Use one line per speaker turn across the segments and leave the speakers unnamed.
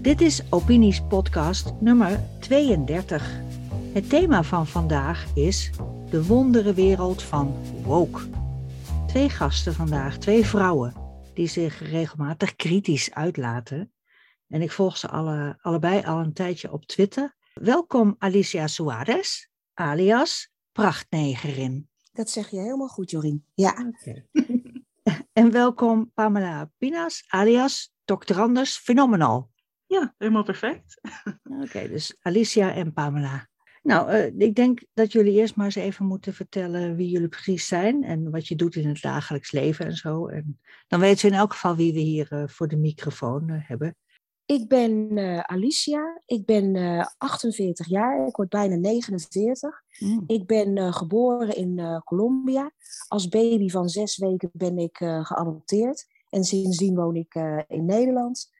Dit is Opinies podcast nummer 32. Het thema van vandaag is de wonderenwereld van woke. Twee gasten vandaag, twee vrouwen, die zich regelmatig kritisch uitlaten. En ik volg ze alle, allebei al een tijdje op Twitter. Welkom Alicia Suarez, alias Prachtnegerin.
Dat zeg je helemaal goed, Jorien. Ja.
En welkom Pamela Pinas, alias Dr. Anders Phenomenal.
Ja, helemaal perfect.
Oké, dus Alicia en Pamela. Nou, eh, ik denk dat jullie eerst maar eens even moeten vertellen wie jullie precies zijn en wat je doet in het dagelijks leven en zo. En dan weten ze in elk geval wie we hier eh, voor de microfoon eh, hebben.
Ik ben Alicia, ik ben 48 jaar, ik word bijna 49.
Mm.
Ik ben geboren in Colombia. Als baby van zes weken ben ik geadopteerd en sindsdien woon ik in Nederland.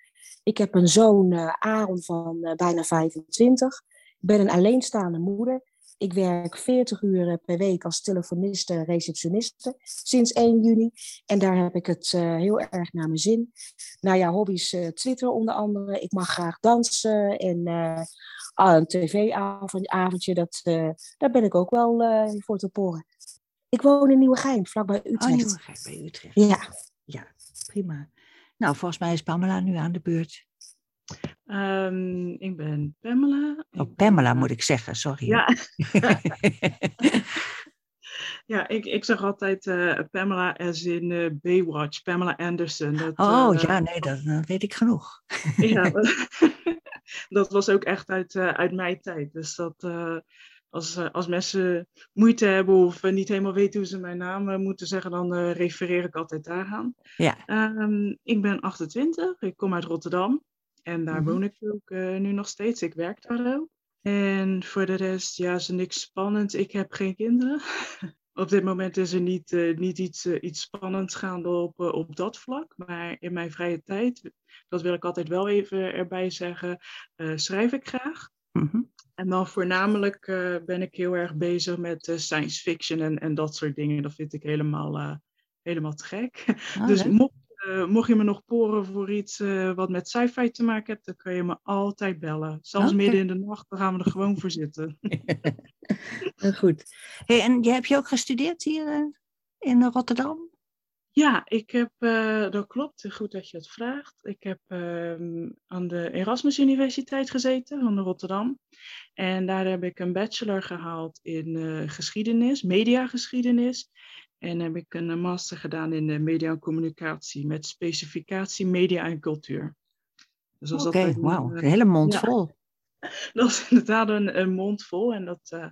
Ik heb een zoon, Aaron, van bijna 25. Ik ben een alleenstaande moeder. Ik werk 40 uur per week als telefoniste, receptioniste sinds 1 juni. En daar heb ik het uh, heel erg naar mijn zin. Nou ja, hobby's uh, Twitter onder andere. Ik mag graag dansen en uh, een tv-avondje, dat, daar ben ik ook wel voor te poren. Ik woon in Nieuwegein, vlakbij Utrecht.
Oh, Nieuwegein bij Utrecht.
Ja.
Ja, prima. Nou, volgens mij is Pamela nu aan de beurt.
Um, ik ben Pamela.
Oh, Pamela moet ik zeggen, sorry.
Ja, ja ik, ik zeg altijd uh, Pamela als in uh, Baywatch, Pamela Anderson. Dat,
oh
uh,
ja, nee, dat, dat, weet ik genoeg.
ja, dat was ook echt uit, uit mijn tijd. Dus dat als, als mensen moeite hebben of niet helemaal weten hoe ze mijn naam moeten zeggen, dan refereer ik altijd daaraan.
Ja.
Um, ik ben 28, ik kom uit Rotterdam. En daar
Mhm.
woon ik ook uh, nu nog steeds. Ik werk daar ook. En voor de rest, ja, is er niks spannends. Ik heb geen kinderen. op dit moment is er niet, uh, niet iets, uh, iets spannends gaande op, op dat vlak. Maar in mijn vrije tijd, dat wil ik altijd wel even erbij zeggen, schrijf ik graag.
Mm -hmm.
En dan voornamelijk ben ik heel erg bezig met science fiction en, en dat soort dingen. Dat vind ik helemaal, helemaal te gek.
Oh,
dus mocht uh, mocht je me nog poren voor iets uh, wat met sci-fi te maken hebt, dan kun je me altijd bellen. Zelfs midden in de nacht, dan gaan we er gewoon voor zitten.
Goed. Hey, en je, heb je ook gestudeerd hier uh, in Rotterdam?
Ja, ik heb, dat klopt, goed dat je het vraagt. Ik heb uh, aan de Erasmus Universiteit gezeten van Rotterdam. En daar heb ik een bachelor gehaald in geschiedenis, mediageschiedenis. En heb ik een master gedaan in de media en communicatie met specificatie media en cultuur.
Dus Oké, okay, wauw, een hele mond ja, vol.
Dat is inderdaad een, een mond vol en dat, uh,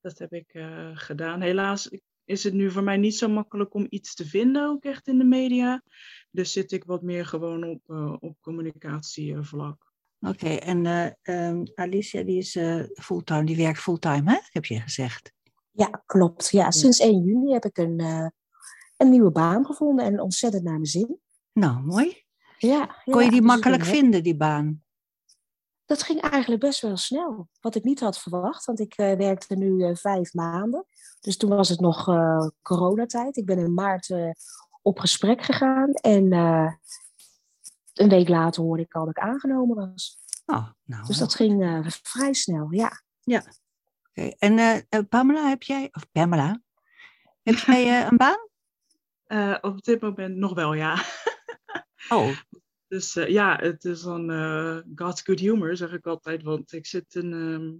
dat heb ik uh, gedaan. Helaas is het nu voor mij niet zo makkelijk om iets te vinden, ook echt in de media. Dus zit ik wat meer gewoon op, uh, op communicatievlak.
Oké, okay, en um, Alicia die is fulltime, die werkt fulltime, hè? heb je gezegd.
Ja, klopt. Ja, sinds 1 juni heb ik een, uh, een nieuwe baan gevonden en ontzettend naar mijn zin.
Nou, mooi.
Ja,
Kon je
ja,
die
dus
makkelijk vinden, die baan?
Dat ging eigenlijk best wel snel, wat ik niet had verwacht, want ik eh, werkte nu eh, vijf maanden. Dus toen was het nog eh, coronatijd. Ik ben in maart eh, op gesprek gegaan en eh, een week later hoorde ik al dat ik aangenomen was.
Oh, nou.
Dus dat ging eh, vrij snel, ja.
En eh, eh, Pamela, heb jij, of Pamela, heb jij eh, een baan?
Op dit moment nog wel, ja.
Oh,
Dus ja, het is dan God's good humor, zeg ik altijd. Want ik zit in. ehm,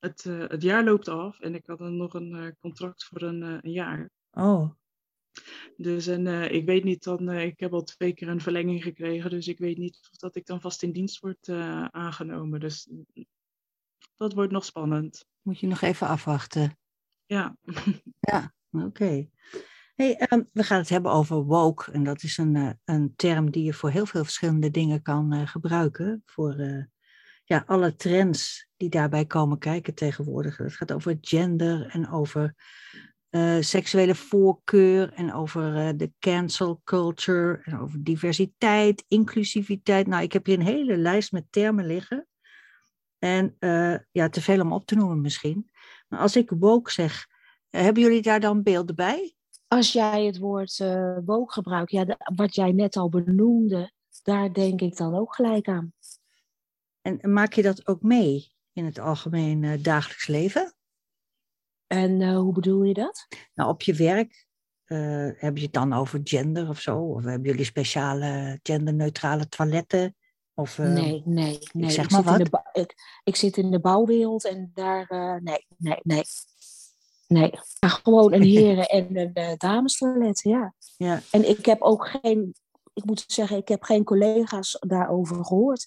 het, het jaar loopt af en ik had dan nog een contract voor een, een jaar.
oh.
Dus en ik weet niet dan. ik heb al twee keer een verlenging gekregen. Dus ik weet niet of dat ik dan vast in dienst word aangenomen. Dus dat wordt nog spannend.
Moet je nog even afwachten.
Ja.
Ja, oké. Hey, ehm, we gaan het hebben over woke. En dat is een, eh, een term die je voor heel veel verschillende dingen kan eh, gebruiken. Voor eh, ja, alle trends die daarbij komen kijken tegenwoordig. Het gaat over gender en over seksuele voorkeur en over de cancel culture en over diversiteit, inclusiviteit. Nou, ik heb hier een hele lijst met termen liggen. En eh, ja, te veel om op te noemen misschien. Maar als ik woke zeg, eh, hebben jullie daar dan beelden bij?
Als jij het woord uh, woke gebruikt, ja, wat jij net al benoemde, daar denk ik dan ook gelijk aan.
En maak je dat ook mee in het algemeen uh, dagelijks leven?
En uh, hoe bedoel je dat?
Nou, op je werk uh, heb je het dan over gender of zo? Of hebben jullie speciale genderneutrale toiletten? Of,
uh, nee, nee, nee. Ik, zeg ik maar wat. Ik, ik, zit in de bouwwereld en daar, nee, nee, nee. Nee, gewoon een heren- en een uh, damestoilet, ja.
ja.
En ik heb ook geen, ik moet zeggen, ik heb geen collega's daarover gehoord.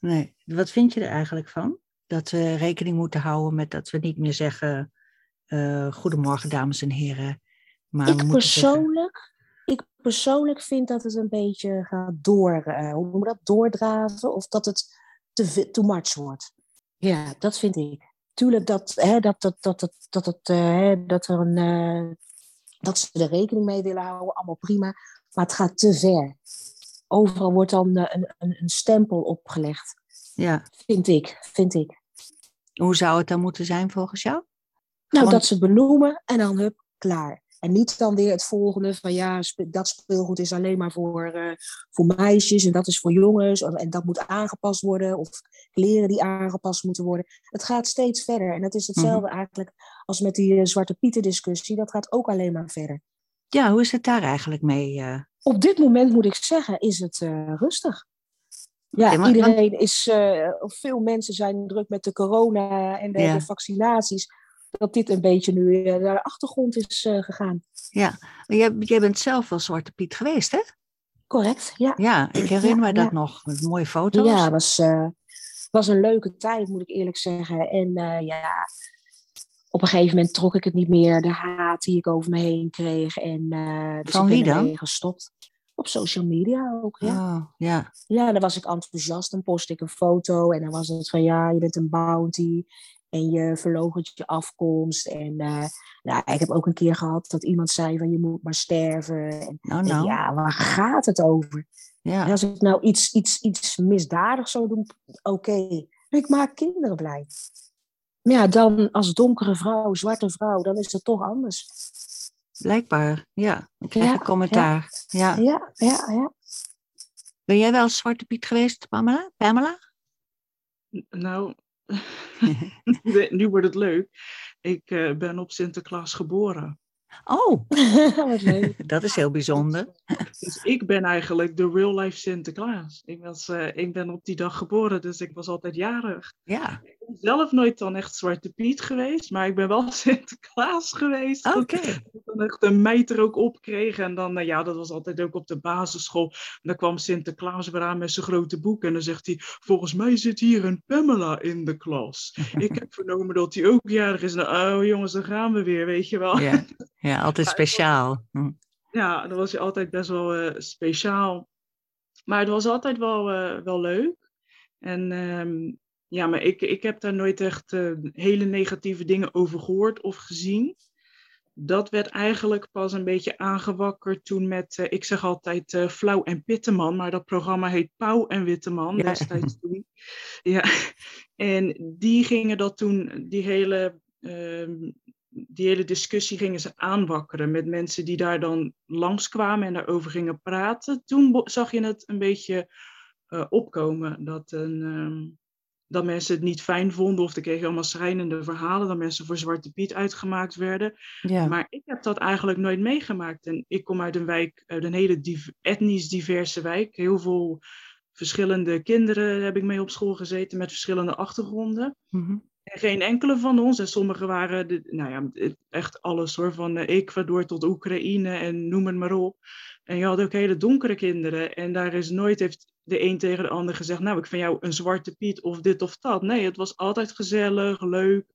Nee, wat vind je er eigenlijk van? Dat we rekening moeten houden met dat we niet meer zeggen, goedemorgen dames en heren.
Maar ik persoonlijk, persoonlijk vind dat het een beetje gaat door, uh, hoe noem dat, doordraven of dat het te too much wordt. Ja, dat vind ik tuurlijk dat, hè, dat, dat, dat, dat, dat, dat, uh, dat, er een, uh, dat ze er rekening mee willen houden, allemaal prima. Maar het gaat te ver. Overal wordt dan uh, een, een, een, stempel opgelegd.
Ja.
Vind ik, vind ik.
Hoe zou het dan moeten zijn volgens jou?
Nou, dat ze benoemen en dan hup, klaar. En niet dan weer het volgende van ja, dat speelgoed is alleen maar voor, uh, voor meisjes en dat is voor jongens en dat moet aangepast worden of kleren die aangepast moeten worden. Het gaat steeds verder en dat is hetzelfde mhm. eigenlijk als met die uh, Zwarte Pieten discussie. Dat gaat ook alleen maar verder.
Ja, hoe is het daar eigenlijk mee? Uh...
Op dit moment moet ik zeggen, is het rustig. Ja, iedereen is, veel mensen zijn druk met de corona en de, ja. de vaccinaties dat dit een beetje nu naar de achtergrond is uh, gegaan.
Ja, jij, jij bent zelf wel Zwarte Piet geweest, hè?
Correct, ja.
Ja, ik herinner me dat nog, met mooie foto's.
Ja, het was, uh, was een leuke tijd, moet ik eerlijk zeggen. En uh, ja, op een gegeven moment trok ik het niet meer, de haat die ik over me heen kreeg. En, dus
Van wie dan?
gestopt. Op social media ook, ja.
Oh, ja.
Ja, dan was ik enthousiast, dan post ik een foto en dan was het van ja, je bent een bounty en je verloochent je afkomst. En uh, nou, ik heb ook een keer gehad dat iemand zei van je moet maar sterven. En,
nou, nou.
ja, waar gaat het over?
Ja.
En als ik nou iets, iets, iets misdadigs zou doen, oké. Ik maak kinderen blij. Maar ja, dan als donkere vrouw, zwarte vrouw, dan is het toch anders.
Blijkbaar, ja. Ik krijg een commentaar.
Ja. Ja. ja, ja,
Ben jij wel Zwarte Piet geweest, Pamela? Pamela?
Nou, nu wordt het leuk. Ik uh, ben op Sinterklaas geboren.
Oh, dat is heel bijzonder.
Dus ik ben eigenlijk de real life Sinterklaas. Ik, was, uh, ik ben op die dag geboren, dus ik was altijd jarig.
Ja.
Ik ben zelf nooit dan echt Zwarte Piet geweest, maar ik ben wel Sinterklaas geweest.
Oké. Okay.
Ik dan echt een meid er ook op kreeg. En dan, nou ja, dat was altijd ook op de basisschool. En dan kwam Sinterklaas weer aan met zijn grote boek. En dan zegt hij, volgens mij zit hier een Pamela in de klas. ik heb vernomen dat hij ook jarig is. Nou, oh jongens, dan gaan we weer, weet je wel.
Ja. Ja, altijd speciaal. Hm.
Ja, dat was je altijd best wel uh, speciaal. Maar het was altijd wel, uh, wel leuk. En um, ja, maar ik, ik heb daar nooit echt uh, hele negatieve dingen over gehoord of gezien. Dat werd eigenlijk pas een beetje aangewakkerd toen met, ik zeg altijd Flauw en Pitteman, maar dat programma heet Pauw en Witteman ja. destijds toen. Ja, en die gingen dat toen, die hele ehm, die hele discussie gingen ze aanwakkeren met mensen die daar dan langskwamen en daarover gingen praten. Toen zag je het een beetje uh, opkomen dat, een, uh, dat mensen het niet fijn vonden of er kregen allemaal schrijnende verhalen dat mensen voor Zwarte Piet uitgemaakt werden.
Ja.
Maar ik heb dat eigenlijk nooit meegemaakt. En ik kom uit een wijk, uit een hele div etnisch diverse wijk. Heel veel verschillende kinderen heb ik mee op school gezeten met verschillende achtergronden.
Mm -hmm.
En geen enkele van ons. En sommigen waren, de, nou ja, echt alles hoor. Van Ecuador tot Oekraïne en noem het maar op. En je had ook hele donkere kinderen. En daar is nooit heeft de een tegen de ander gezegd... nou, ik vind jou een zwarte piet of dit of dat. Nee, het was altijd gezellig, leuk.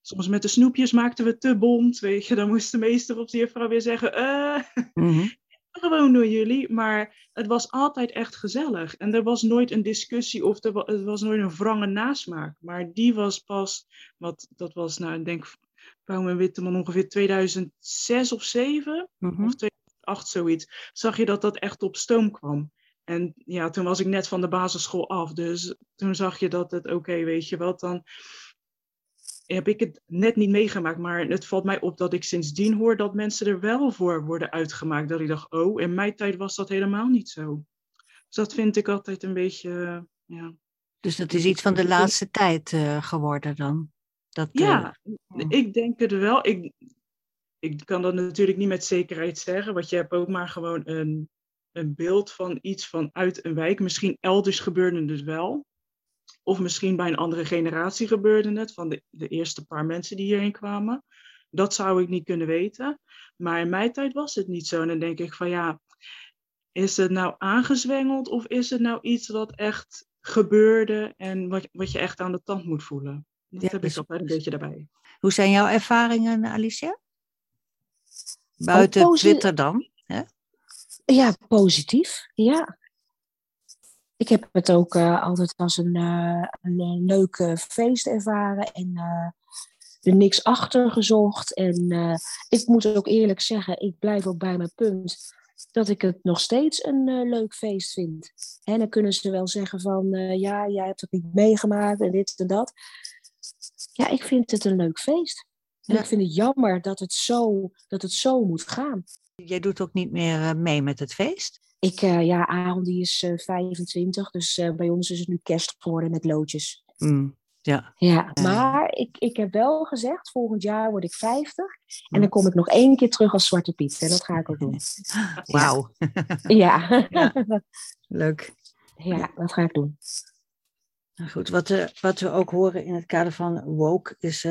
Soms met de snoepjes maakten we te bont, weet je. Dan moest de meester of de juffrouw weer zeggen... eh,
-hmm
gewoon door jullie, maar het was altijd echt gezellig. En er was nooit een discussie of er was, het was nooit een wrange nasmaak. Maar die was pas, wat, dat was nou, ik denk, Pauw en Witteman ongeveer 2006 of 7
mm -hmm.
of 2008 zoiets, zag je dat dat echt op stoom kwam. En ja, toen was ik net van de basisschool af, dus toen zag je dat het, oké, okay, weet je wat, dan heb ik het net niet meegemaakt, maar het valt mij op dat ik sindsdien hoor dat mensen er wel voor worden uitgemaakt. Dat ik dacht, oh, in mijn tijd was dat helemaal niet zo. Dus dat vind ik altijd een beetje, ja.
Dus dat is iets van de laatste tijd uh, geworden dan?
Dat, ja, uh, ik denk het wel. Ik, ik kan dat natuurlijk niet met zekerheid zeggen, want je hebt ook maar gewoon een, een beeld van iets vanuit een wijk. Misschien elders gebeurde het wel. Of misschien bij een andere generatie gebeurde het, van de, de eerste paar mensen die hierheen kwamen. Dat zou ik niet kunnen weten. Maar in mijn tijd was het niet zo. En dan denk ik van ja, is het nou aangezwengeld of is het nou iets wat echt gebeurde en wat, wat je echt aan de tand moet voelen? Dat heb dus, ik altijd een beetje daarbij.
Hoe zijn jouw ervaringen, Alicia? Buiten Twitter dan? Hè?
Ja, positief. Ja. Ik heb het ook uh, altijd als een, uh, een leuk feest ervaren en er niks achter gezocht. En ik moet ook eerlijk zeggen, ik blijf ook bij mijn punt dat ik het nog steeds een leuk feest vind. En dan kunnen ze wel zeggen van, ja, jij hebt het niet meegemaakt en dit en dat. Ja, ik vind het een leuk feest. En ik vind het jammer dat het, zo, dat het zo moet gaan.
Jij doet ook niet meer mee met het feest?
Ik, uh, ja, Aaron die is uh, 25, dus uh, bij ons is het nu kerst geworden met loodjes.
Mm, ja.
ja, maar ik, ik heb wel gezegd, volgend jaar word ik 50 en dan kom ik nog één keer terug als Zwarte Piet. En dat ga ik ook doen.
Wauw.
Ja.
ja. Leuk.
Ja, dat ga ik doen.
Nou goed, wat, uh, wat we ook horen in het kader van woke is,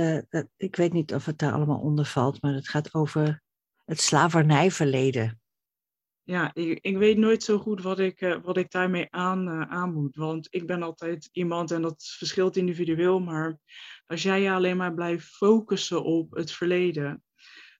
ik weet niet of het daar allemaal onder valt, maar het gaat over het slavernijverleden
ja, ik, ik, weet nooit zo goed wat ik, uh, wat ik daarmee aan, uh, aan moet. Want ik ben altijd iemand, en dat verschilt individueel, maar als jij je alleen maar blijft focussen op het verleden,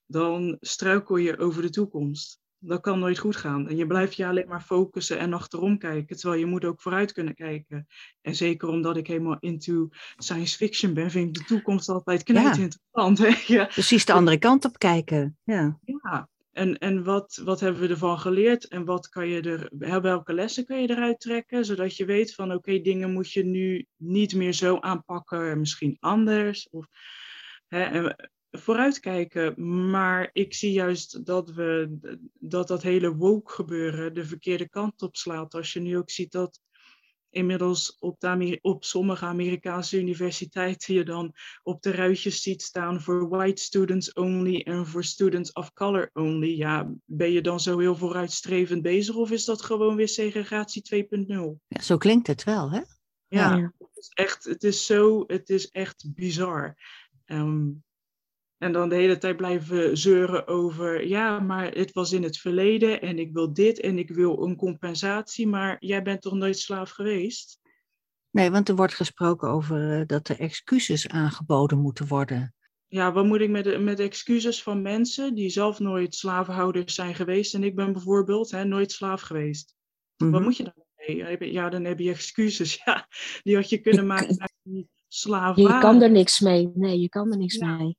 dan struikel je over de toekomst. Dat kan nooit goed gaan. En je blijft je alleen maar focussen en achterom kijken, terwijl je moet ook vooruit kunnen kijken. En zeker omdat ik helemaal into science fiction ben, vind ik de toekomst altijd knijt ja. interessant. Hè? Ja.
Precies de andere kant op kijken. Ja.
ja. En, en wat, wat hebben we ervan geleerd en wat kan je er, welke lessen kun je eruit trekken, zodat je weet van oké, dingen moet je nu niet meer zo aanpakken, misschien anders. Of, hè, en vooruitkijken. Maar ik zie juist dat, we, dat dat hele woke gebeuren de verkeerde kant op slaat. Als je nu ook ziet dat inmiddels op, de, op sommige Amerikaanse universiteiten je dan op de ruitjes ziet staan voor white students only en voor students of color only. Ja, ben je dan zo heel vooruitstrevend bezig of is dat gewoon weer segregatie 2.0?
Ja, zo klinkt het wel, hè?
Ja, ja. Het, is echt, het is zo, het is echt bizar. Um, en dan de hele tijd blijven zeuren over, ja, maar het was in het verleden en ik wil dit en ik wil een compensatie, maar jij bent toch nooit slaaf geweest?
Nee, want er wordt gesproken over uh, dat er excuses aangeboden moeten worden.
Ja, wat moet ik met, de, met excuses van mensen die zelf nooit slavenhouders zijn geweest en ik ben bijvoorbeeld hè, nooit slaaf geweest? Mm -hmm. Wat moet je dan mee? Ja, dan heb je excuses. Ja, die had je kunnen maken die slaaf
Je kan er niks mee. Nee, je kan er niks ja. mee.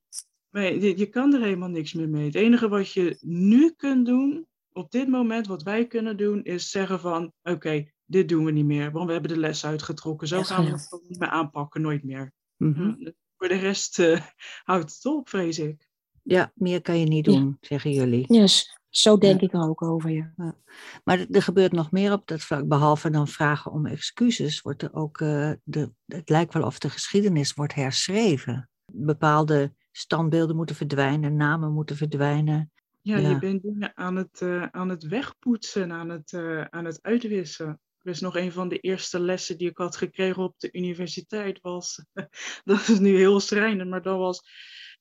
Nee, je, je, kan er helemaal niks meer mee. Het enige wat je nu kunt doen, op dit moment, wat wij kunnen doen, is zeggen van, oké, okay, dit doen we niet meer, want we hebben de les uitgetrokken. Zo gaan we het niet meer aanpakken, nooit meer.
Mm -hmm.
Voor de rest uh, houdt het op, vrees ik.
Ja, meer kan je niet doen, ja. zeggen jullie.
Yes, zo denk ja. ik er ook over, ja.
ja. Maar er gebeurt nog meer op dat vlak. Behalve dan vragen om excuses, wordt er ook, uh, de, het lijkt wel of de geschiedenis wordt herschreven. Bepaalde standbeelden moeten verdwijnen, namen moeten verdwijnen.
Ja, ja. je bent dingen aan het, uh, aan het wegpoetsen, aan het, uh, aan het uitwissen. Dus nog een van de eerste lessen die ik had gekregen op de universiteit was, dat is nu heel schrijnend, maar dat was,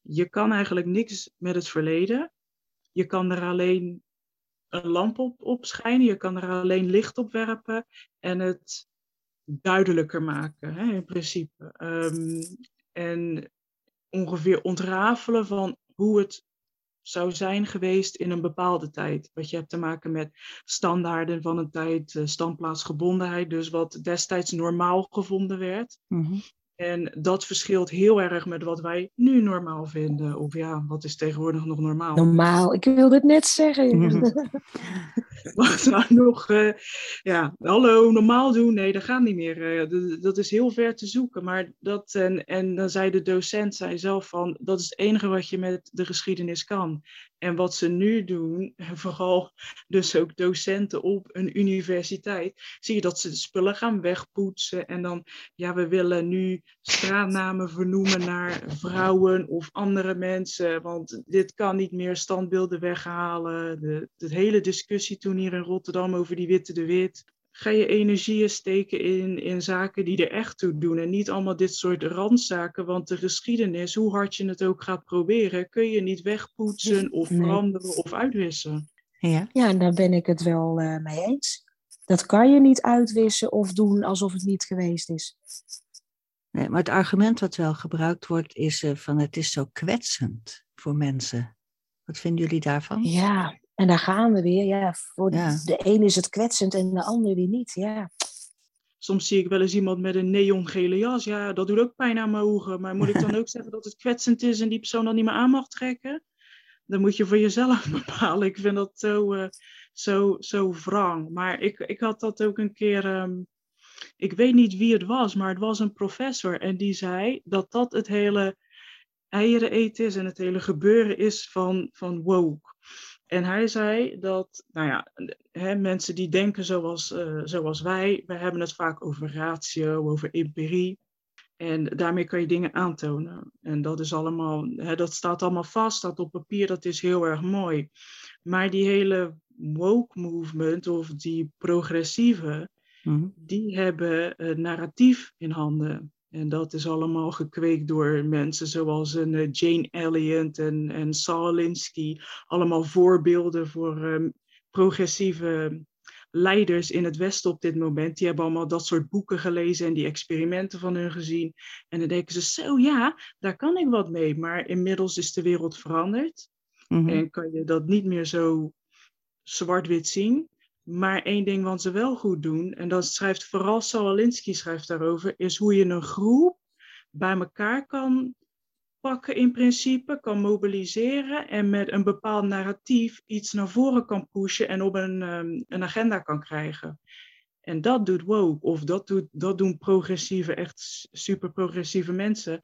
je kan eigenlijk niks met het verleden. Je kan er alleen een lamp op, op schijnen, je kan er alleen licht op werpen en het duidelijker maken, hè, in principe. Um, en ongeveer ontrafelen van hoe het zou zijn geweest in een bepaalde tijd. Wat je hebt te maken met standaarden van een tijd, standplaatsgebondenheid, dus wat destijds normaal gevonden werd.
-hmm.
En dat verschilt heel erg met wat wij nu normaal vinden. Of ja, wat is tegenwoordig nog normaal?
Normaal, ik wilde het net zeggen.
Wat nou nog, uh, ja, hallo, normaal doen? Nee, dat gaat niet meer. Uh, dat is heel ver te zoeken. Maar dat, en, en dan zei de docent zei zelf van, dat is het enige wat je met de geschiedenis kan. En wat ze nu doen, vooral dus ook docenten op een universiteit, zie je dat ze de spullen gaan wegpoetsen. En dan, ja, we willen nu straatnamen vernoemen naar vrouwen of andere mensen, want dit kan niet meer standbeelden weghalen. De, de hele discussie toen hier in Rotterdam over die witte de wit ga je energieën steken in, in zaken die er echt toe doen. En niet allemaal dit soort randzaken. Want de geschiedenis, hoe hard je het ook gaat proberen, kun je niet wegpoetsen of veranderen of uitwissen.
Ja. ja, en daar ben ik het wel uh, mee eens. Dat kan je niet uitwissen of doen alsof het niet geweest is.
Nee, maar het argument wat wel gebruikt wordt is uh, van het is zo kwetsend voor mensen. Wat vinden jullie daarvan?
Ja, en daar gaan we weer. Ja, voor de een is het kwetsend en de ander weer niet. Ja.
Soms zie ik wel eens iemand met een neongele jas. Ja, dat doet ook pijn aan mijn ogen. Maar moet ik dan ook zeggen dat het kwetsend is en die persoon dan niet meer aan mag trekken? Dan moet je voor jezelf bepalen. Ik vind dat zo, uh, zo, zo wrang. Maar ik, ik had dat ook een keer. Um, ik weet niet wie het was, maar het was een professor. En die zei dat dat het hele eieren eten is en het hele gebeuren is van, van woke. En hij zei dat, nou ja, hè, mensen die denken zoals, uh, zoals wij, we hebben het vaak over ratio, over empirie. En daarmee kan je dingen aantonen. En dat is allemaal, hè, dat staat allemaal vast, staat op papier, dat is heel erg mooi. Maar die hele woke movement of die progressieve, mhm. die hebben narratief in handen. En dat is allemaal gekweekt door mensen zoals een eh, Jane Elliott en, en Saul Alinsky. Allemaal voorbeelden voor um, progressieve leiders in het Westen op dit moment. Die hebben allemaal dat soort boeken gelezen en die experimenten van hun gezien. En dan denken ze, zo ja, daar kan ik wat mee. Maar inmiddels is de wereld veranderd. Mhm. En kan je dat niet meer zo zwart-wit zien. Maar één ding wat ze wel goed doen, en dat schrijft vooral Sawalinski schrijft daarover, is hoe je een groep bij elkaar kan pakken in principe, kan mobiliseren en met een bepaald narratief iets naar voren kan pushen en op een, um, een agenda kan krijgen. En dat doet woke, of dat, doet, dat doen progressieve, echt super progressieve mensen.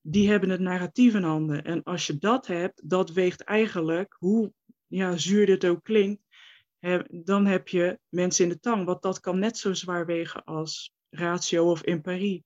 Die hebben het narratief in handen. En als je dat hebt, dat weegt eigenlijk, hoe ja, zuur dit ook klinkt, dan heb je mensen in de tang, want dat kan net zo zwaar wegen als ratio of emparie.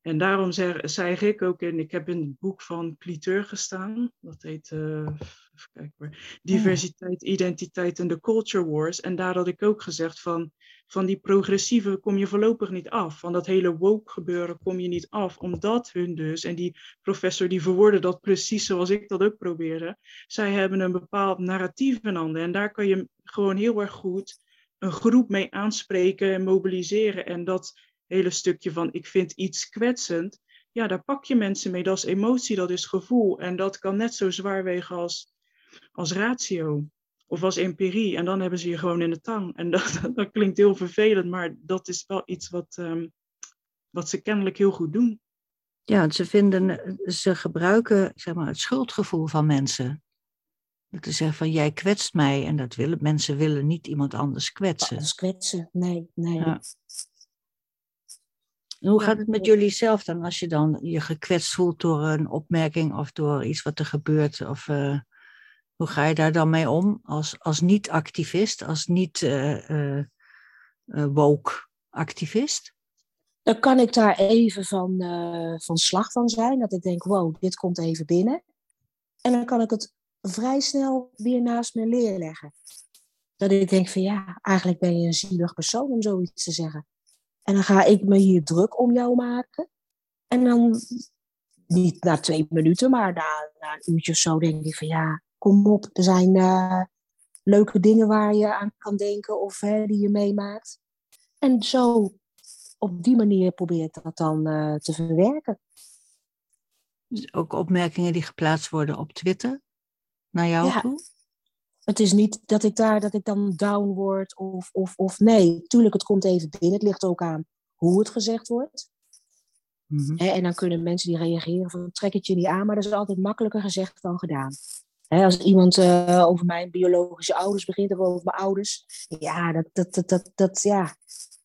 En daarom zeg, zei ik ook in, ik heb in het boek van Cliteur gestaan, dat heet, uh, even kijken Diversiteit, Identiteit en de Culture Wars. En daar had ik ook gezegd van, van die progressieve kom je voorlopig niet af. Van dat hele woke gebeuren kom je niet af, omdat hun dus, en die professor die verwoordde dat precies zoals ik dat ook probeerde, zij hebben een bepaald narratief in handen. En daar kan je gewoon heel erg goed een groep mee aanspreken en mobiliseren. En dat hele stukje van ik vind iets kwetsend, ja, daar pak je mensen mee. Dat is emotie, dat is gevoel. En dat kan net zo zwaar wegen als, als ratio of als empirie. En dan hebben ze je gewoon in de tang. En dat, dat klinkt heel vervelend, maar dat is wel iets wat, um, wat ze kennelijk heel goed doen.
Ja, ze vinden, ze gebruiken zeg maar, het schuldgevoel van mensen. Te zeggen van jij kwetst mij en dat willen mensen willen niet iemand anders kwetsen.
Anders kwetsen, nee, nee. Ja.
hoe gaat het met jullie zelf dan als je dan je gekwetst voelt door een opmerking of door iets wat er gebeurt? Of, uh, hoe ga je daar dan mee om als, als niet-activist, als niet-woke-activist?
Uh, uh, dan kan ik daar even van, van slag van zijn. Dat ik denk, wow, dit komt even binnen. En dan kan ik het vrij snel weer naast me neerleggen. Dat ik denk van ja, eigenlijk ben je een zielig persoon om zoiets te zeggen. En dan ga ik me hier druk om jou maken. En dan, niet na twee minuten, maar na, na een uurtje of zo denk ik van ja, kom op, er zijn uh, leuke dingen waar je aan kan denken of hè, die je meemaakt. En zo, op die manier probeer ik dat dan uh, te verwerken.
Dus ook opmerkingen die geplaatst worden op Twitter naar jou ja. toe?
Het is niet dat ik daar dat ik dan down word of, of, of nee. Tuurlijk, het komt even binnen. Het ligt ook aan hoe het gezegd wordt. Mhm. en dan kunnen mensen die reageren van trek het je niet aan, maar dat is altijd makkelijker gezegd dan gedaan. Als iemand uh, over mijn biologische ouders begint of over mijn ouders, ja, dat, dat, dat, dat, dat, ja,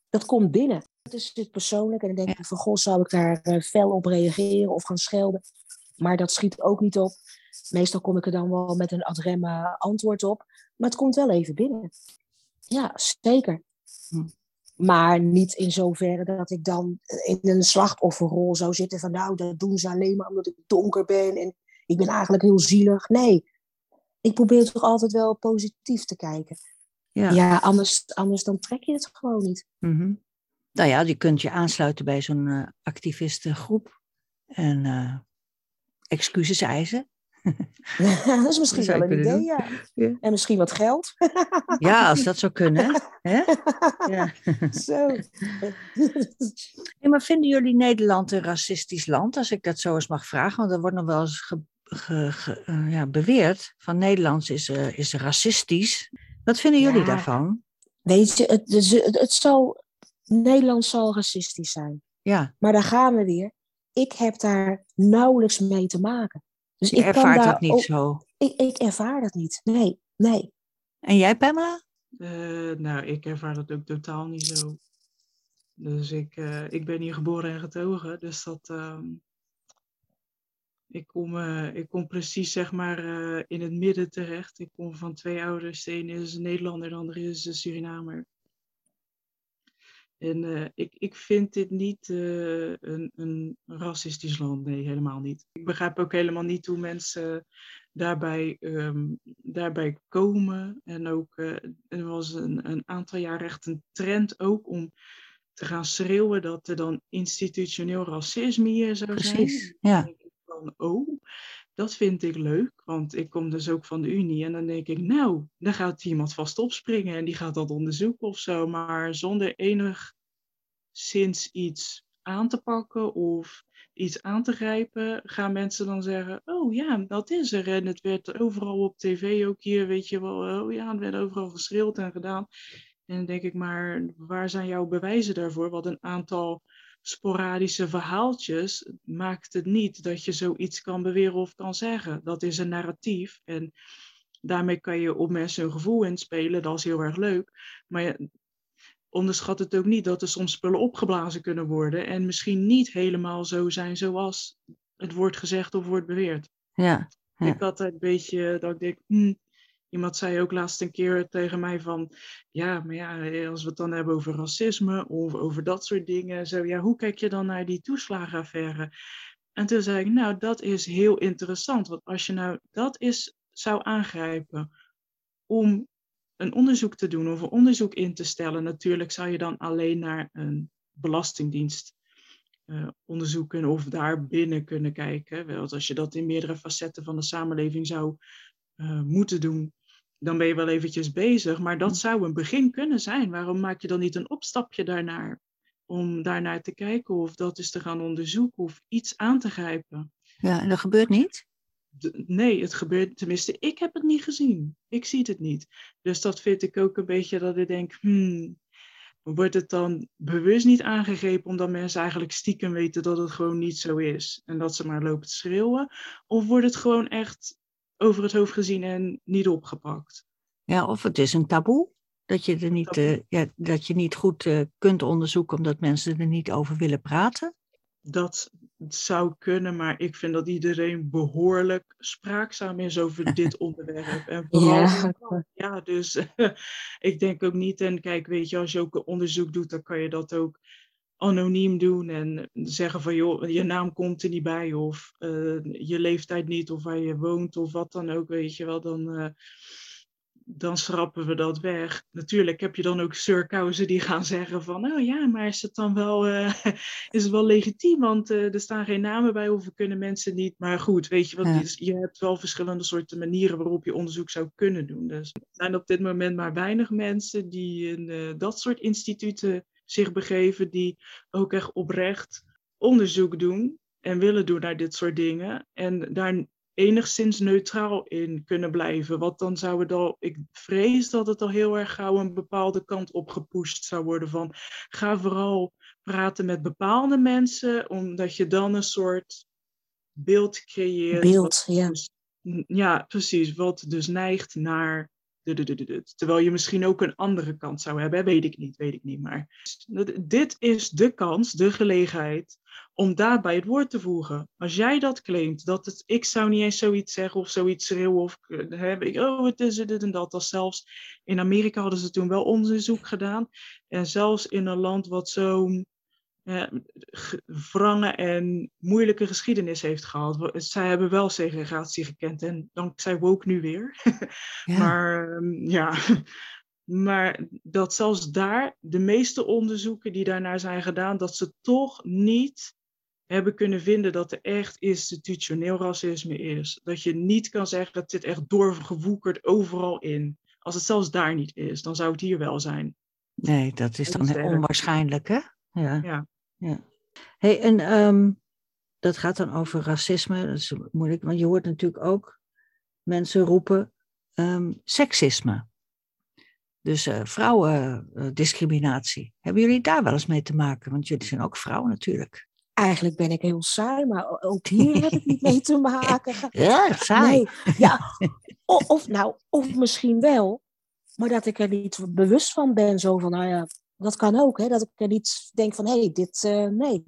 dat komt binnen. Het is het persoonlijk en dan denk ik van, goh, zou ik daar uh, fel op reageren of gaan schelden? Maar dat schiet ook niet op. Meestal kom ik er dan wel met een ad antwoord op, maar het komt wel even binnen. Ja, zeker. Hm. Maar niet in zoverre dat ik dan in een slachtofferrol zou zitten van nou, dat doen ze alleen maar omdat ik donker ben en ik ben eigenlijk heel zielig. Nee, ik probeer toch altijd wel positief te kijken. Ja, ja anders, anders dan trek je het gewoon niet.
Mm Nou ja, je kunt je aansluiten bij zo'n uh, activistengroep en uh, excuses eisen.
dat is misschien wel een idee, ja. En misschien wat geld.
ja, als dat zou kunnen. Hè? Ja. Zo. maar vinden jullie Nederland een racistisch land, als ik dat zo eens mag vragen? Want er wordt nog wel eens ge, uh, ja, beweerd van Nederland is, uh, is racistisch. Wat vinden jullie daarvan?
Weet je, het, het, het zal, Nederland zal racistisch zijn.
Ja.
Maar daar gaan we weer. Ik heb daar nauwelijks mee te maken.
Dus je ik ervaart dat niet zo?
Ik, ik ervaar dat niet. Nee, nee.
En jij, Pamela?
Uh, nou, ik ervaar dat ook totaal niet zo. Dus ik, uh, ik ben hier geboren en getogen. Dus dat. Uh, ik, kom, uh, ik kom precies zeg maar in het midden terecht. Ik kom van twee ouders. De ene is een Nederlander, de andere is een Surinamer. En uh, ik, ik vind dit niet een, een racistisch land. Nee, helemaal niet. Ik begrijp ook helemaal niet hoe mensen daarbij, um, daarbij komen. En ook, er was een, een aantal jaar echt een trend ook om te gaan schreeuwen dat er dan institutioneel racisme hier zou
zijn. Precies, ja.
Oh, dat vind ik leuk, want ik kom dus ook van de Unie. En dan denk ik, nou, dan gaat iemand vast opspringen en die gaat dat onderzoeken of zo. Maar zonder enig sinds iets aan te pakken of iets aan te grijpen, gaan mensen dan zeggen: Oh ja, dat is er. En het werd overal op tv ook hier, weet je wel. Oh ja, het werd overal geschreeuwd en gedaan. En dan denk ik, maar waar zijn jouw bewijzen daarvoor? Wat een aantal sporadische verhaaltjes maakt het niet dat je zoiets kan beweren of kan zeggen. Dat is een narratief en daarmee kan je op mensen een gevoel inspelen, dat is heel erg leuk. Maar onderschat het ook niet dat er soms spullen opgeblazen kunnen worden en misschien niet helemaal zo zijn zoals het wordt gezegd of wordt beweerd.
Ja,
Ik had een beetje dat ik denk, hm, Iemand zei ook laatst een keer tegen mij van, ja, maar ja, als we het dan hebben over racisme of over dat soort dingen, zo, ja, hoe kijk je dan naar die toeslagenaffaire? En toen zei ik, nou, dat is heel interessant, want als je nou dat is, zou aangrijpen om een onderzoek te doen of een onderzoek in te stellen, natuurlijk zou je dan alleen naar een belastingdienst uh, onderzoeken of daar binnen kunnen kijken. Wel, als je dat in meerdere facetten van de samenleving zou uh, moeten doen, dan ben je wel eventjes bezig. Maar dat zou een begin kunnen zijn. Waarom maak je dan niet een opstapje daarnaar? Om daarnaar te kijken of dat is te gaan onderzoeken of iets aan te grijpen.
Ja, en dat gebeurt niet?
nee, het gebeurt, tenminste, ik heb het niet gezien. Ik zie het niet. Dus dat vind ik ook een beetje dat ik denk, hmm, wordt het dan bewust niet aangegrepen omdat mensen eigenlijk stiekem weten dat het gewoon niet zo is en dat ze maar lopen te schreeuwen? Of wordt het gewoon echt over het hoofd gezien en niet opgepakt?
Ja, of het is een taboe. Dat je, er niet, uh, ja, dat je niet goed uh, kunt onderzoeken omdat mensen er niet over willen praten?
Dat zou kunnen, maar ik vind dat iedereen behoorlijk spraakzaam is over dit onderwerp. En vooral, ja, ja dus ik denk ook niet, en kijk, weet je, als je ook een onderzoek doet, dan kan je dat ook anoniem doen en zeggen van joh, je naam komt er niet bij of uh, je leeftijd niet of waar je woont of wat dan ook, weet je wel, dan, uh, dan schrappen we dat weg. Natuurlijk heb je dan ook surkousen die gaan zeggen van, oh ja, maar is het dan wel, uh, is het wel legitiem, want er staan geen namen bij of we kunnen mensen niet. Maar goed, weet je ja. je hebt wel verschillende soorten manieren waarop je onderzoek zou kunnen doen. Dus er zijn op dit moment maar weinig mensen die in dat soort instituten zich begeven die ook echt oprecht onderzoek doen en willen doen naar dit soort dingen. En daar enigszins neutraal in kunnen blijven. Want dan zou het al, ik vrees dat het al heel erg gauw een bepaalde kant op gepusht zou worden van ga vooral praten met bepaalde mensen, omdat je dan een soort beeld creëert.
Beeld, ja.
Dus, ja, precies. Wat dus neigt naar. Terwijl je misschien ook een andere kant zou hebben, weet ik niet, weet ik niet. Maar dit is de kans, de gelegenheid om daarbij het woord te voegen. Als jij dat claimt, dat het, ik zou niet eens zoiets zeggen of zoiets schreeuwen of heb ik, oh het is dit en dat. Als zelfs in Amerika hadden ze toen wel onderzoek gedaan. En zelfs in een land wat zo'n eh, wrange en moeilijke geschiedenis heeft gehad. Zij hebben wel segregatie gekend en dankzij woke nu weer. Ja. maar ehm, ja, maar dat zelfs daar de meeste onderzoeken die daarnaar zijn gedaan, dat ze toch niet hebben kunnen vinden dat er echt institutioneel racisme is. Dat je niet kan zeggen dat dit echt doorgewoekerd overal in. Als het zelfs daar niet is, dan zou het hier wel zijn.
Nee, dat is dan onwaarschijnlijk, hè? Ja. ja. ja. Hey, en um, dat gaat dan over racisme. Dat is moeilijk, want je hoort natuurlijk ook mensen roepen um, seksisme. Dus uh, vrouwendiscriminatie. Hebben jullie daar wel eens mee te maken? Want jullie zijn ook vrouwen natuurlijk.
Eigenlijk ben ik heel saai, maar ook hier heb ik niet mee te maken.
Ja, saai. Nee,
ja. Of, of, nou, of misschien wel, maar dat ik er niet bewust van ben. Zo van, nou ja, dat kan ook, hè? dat ik er niet denk van, hé, hey, dit, uh, nee.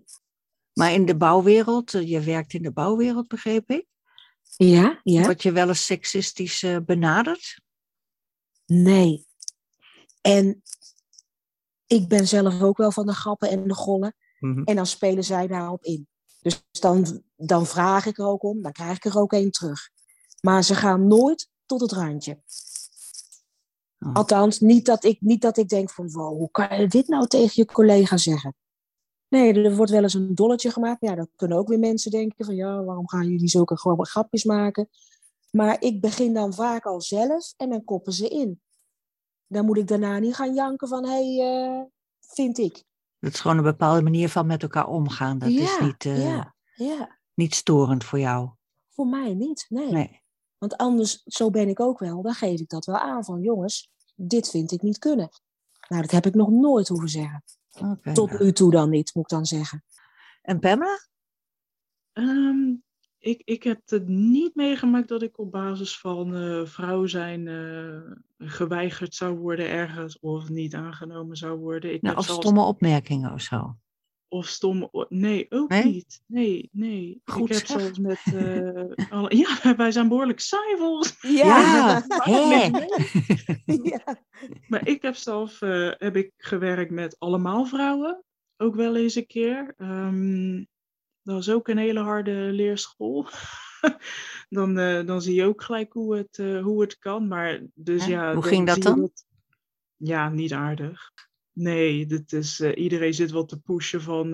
Maar in de bouwwereld, eh, je werkt in de bouwwereld, begreep ik?
Ja, ja.
Word je wel eens seksistisch uh, benaderd?
Nee. En ik ben zelf ook wel van de grappen en de gollen. Mhm. En dan spelen zij daarop in. Dus dan, dan vraag ik er ook om, dan krijg ik er ook één terug. Maar ze gaan nooit tot het randje. Oh. Althans, niet dat, ik, niet dat ik denk van, wow, hoe kan je dit nou tegen je collega zeggen? Nee, er wordt wel eens een dolletje gemaakt. Ja, dan kunnen ook weer mensen denken van, ja, waarom gaan jullie zulke gewoon grapjes maken? Maar ik begin dan vaak al zelf en dan koppen ze in. Dan moet ik daarna niet gaan janken van, hé, hey, uh, vind ik.
Het is gewoon een bepaalde manier van met elkaar omgaan. Dat is niet, uh, ja, ja. niet storend voor jou.
Voor mij niet, nee. nee. Want anders, zo ben ik ook wel, dan geef ik dat wel aan van jongens, dit vind ik niet kunnen. Nou, dat heb ik nog nooit hoeven zeggen. Okay, Tot nu toe dan niet, moet ik dan zeggen.
En Pamela?
Um, ik, ik heb het niet meegemaakt dat ik op basis van uh, vrouw zijn uh, geweigerd zou worden ergens of niet aangenomen zou worden. Ik
nou, of stomme opmerkingen of zo.
Of stomme. Nee, ook niet. Nee, nee. Goed ik heb zeg. zelfs met. Uh, alle... Ja, wij zijn behoorlijk saai volgens
Ja, ja.
ja. Maar ik heb zelf heb ik gewerkt met allemaal vrouwen. Ook wel eens een keer. Um, dat was ook een hele harde leerschool. dan, uh, dan zie je ook gelijk hoe het, uh, hoe het kan. Maar dus ja, ja
hoe ging dat dan? Dat...
Ja, niet aardig. Nee, dit is, uh, iedereen zit wel te pushen van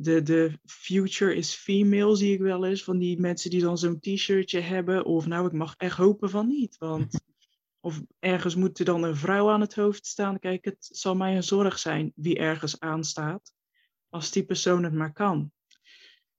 de, de future is female, zie ik wel eens. Van die mensen die dan zo'n t-shirtje hebben. Of nou, ik mag echt hopen van niet. Want of ergens moet er dan een vrouw aan het hoofd staan. Kijk, het zal mij een zorg zijn wie ergens aanstaat. Als die persoon het maar kan.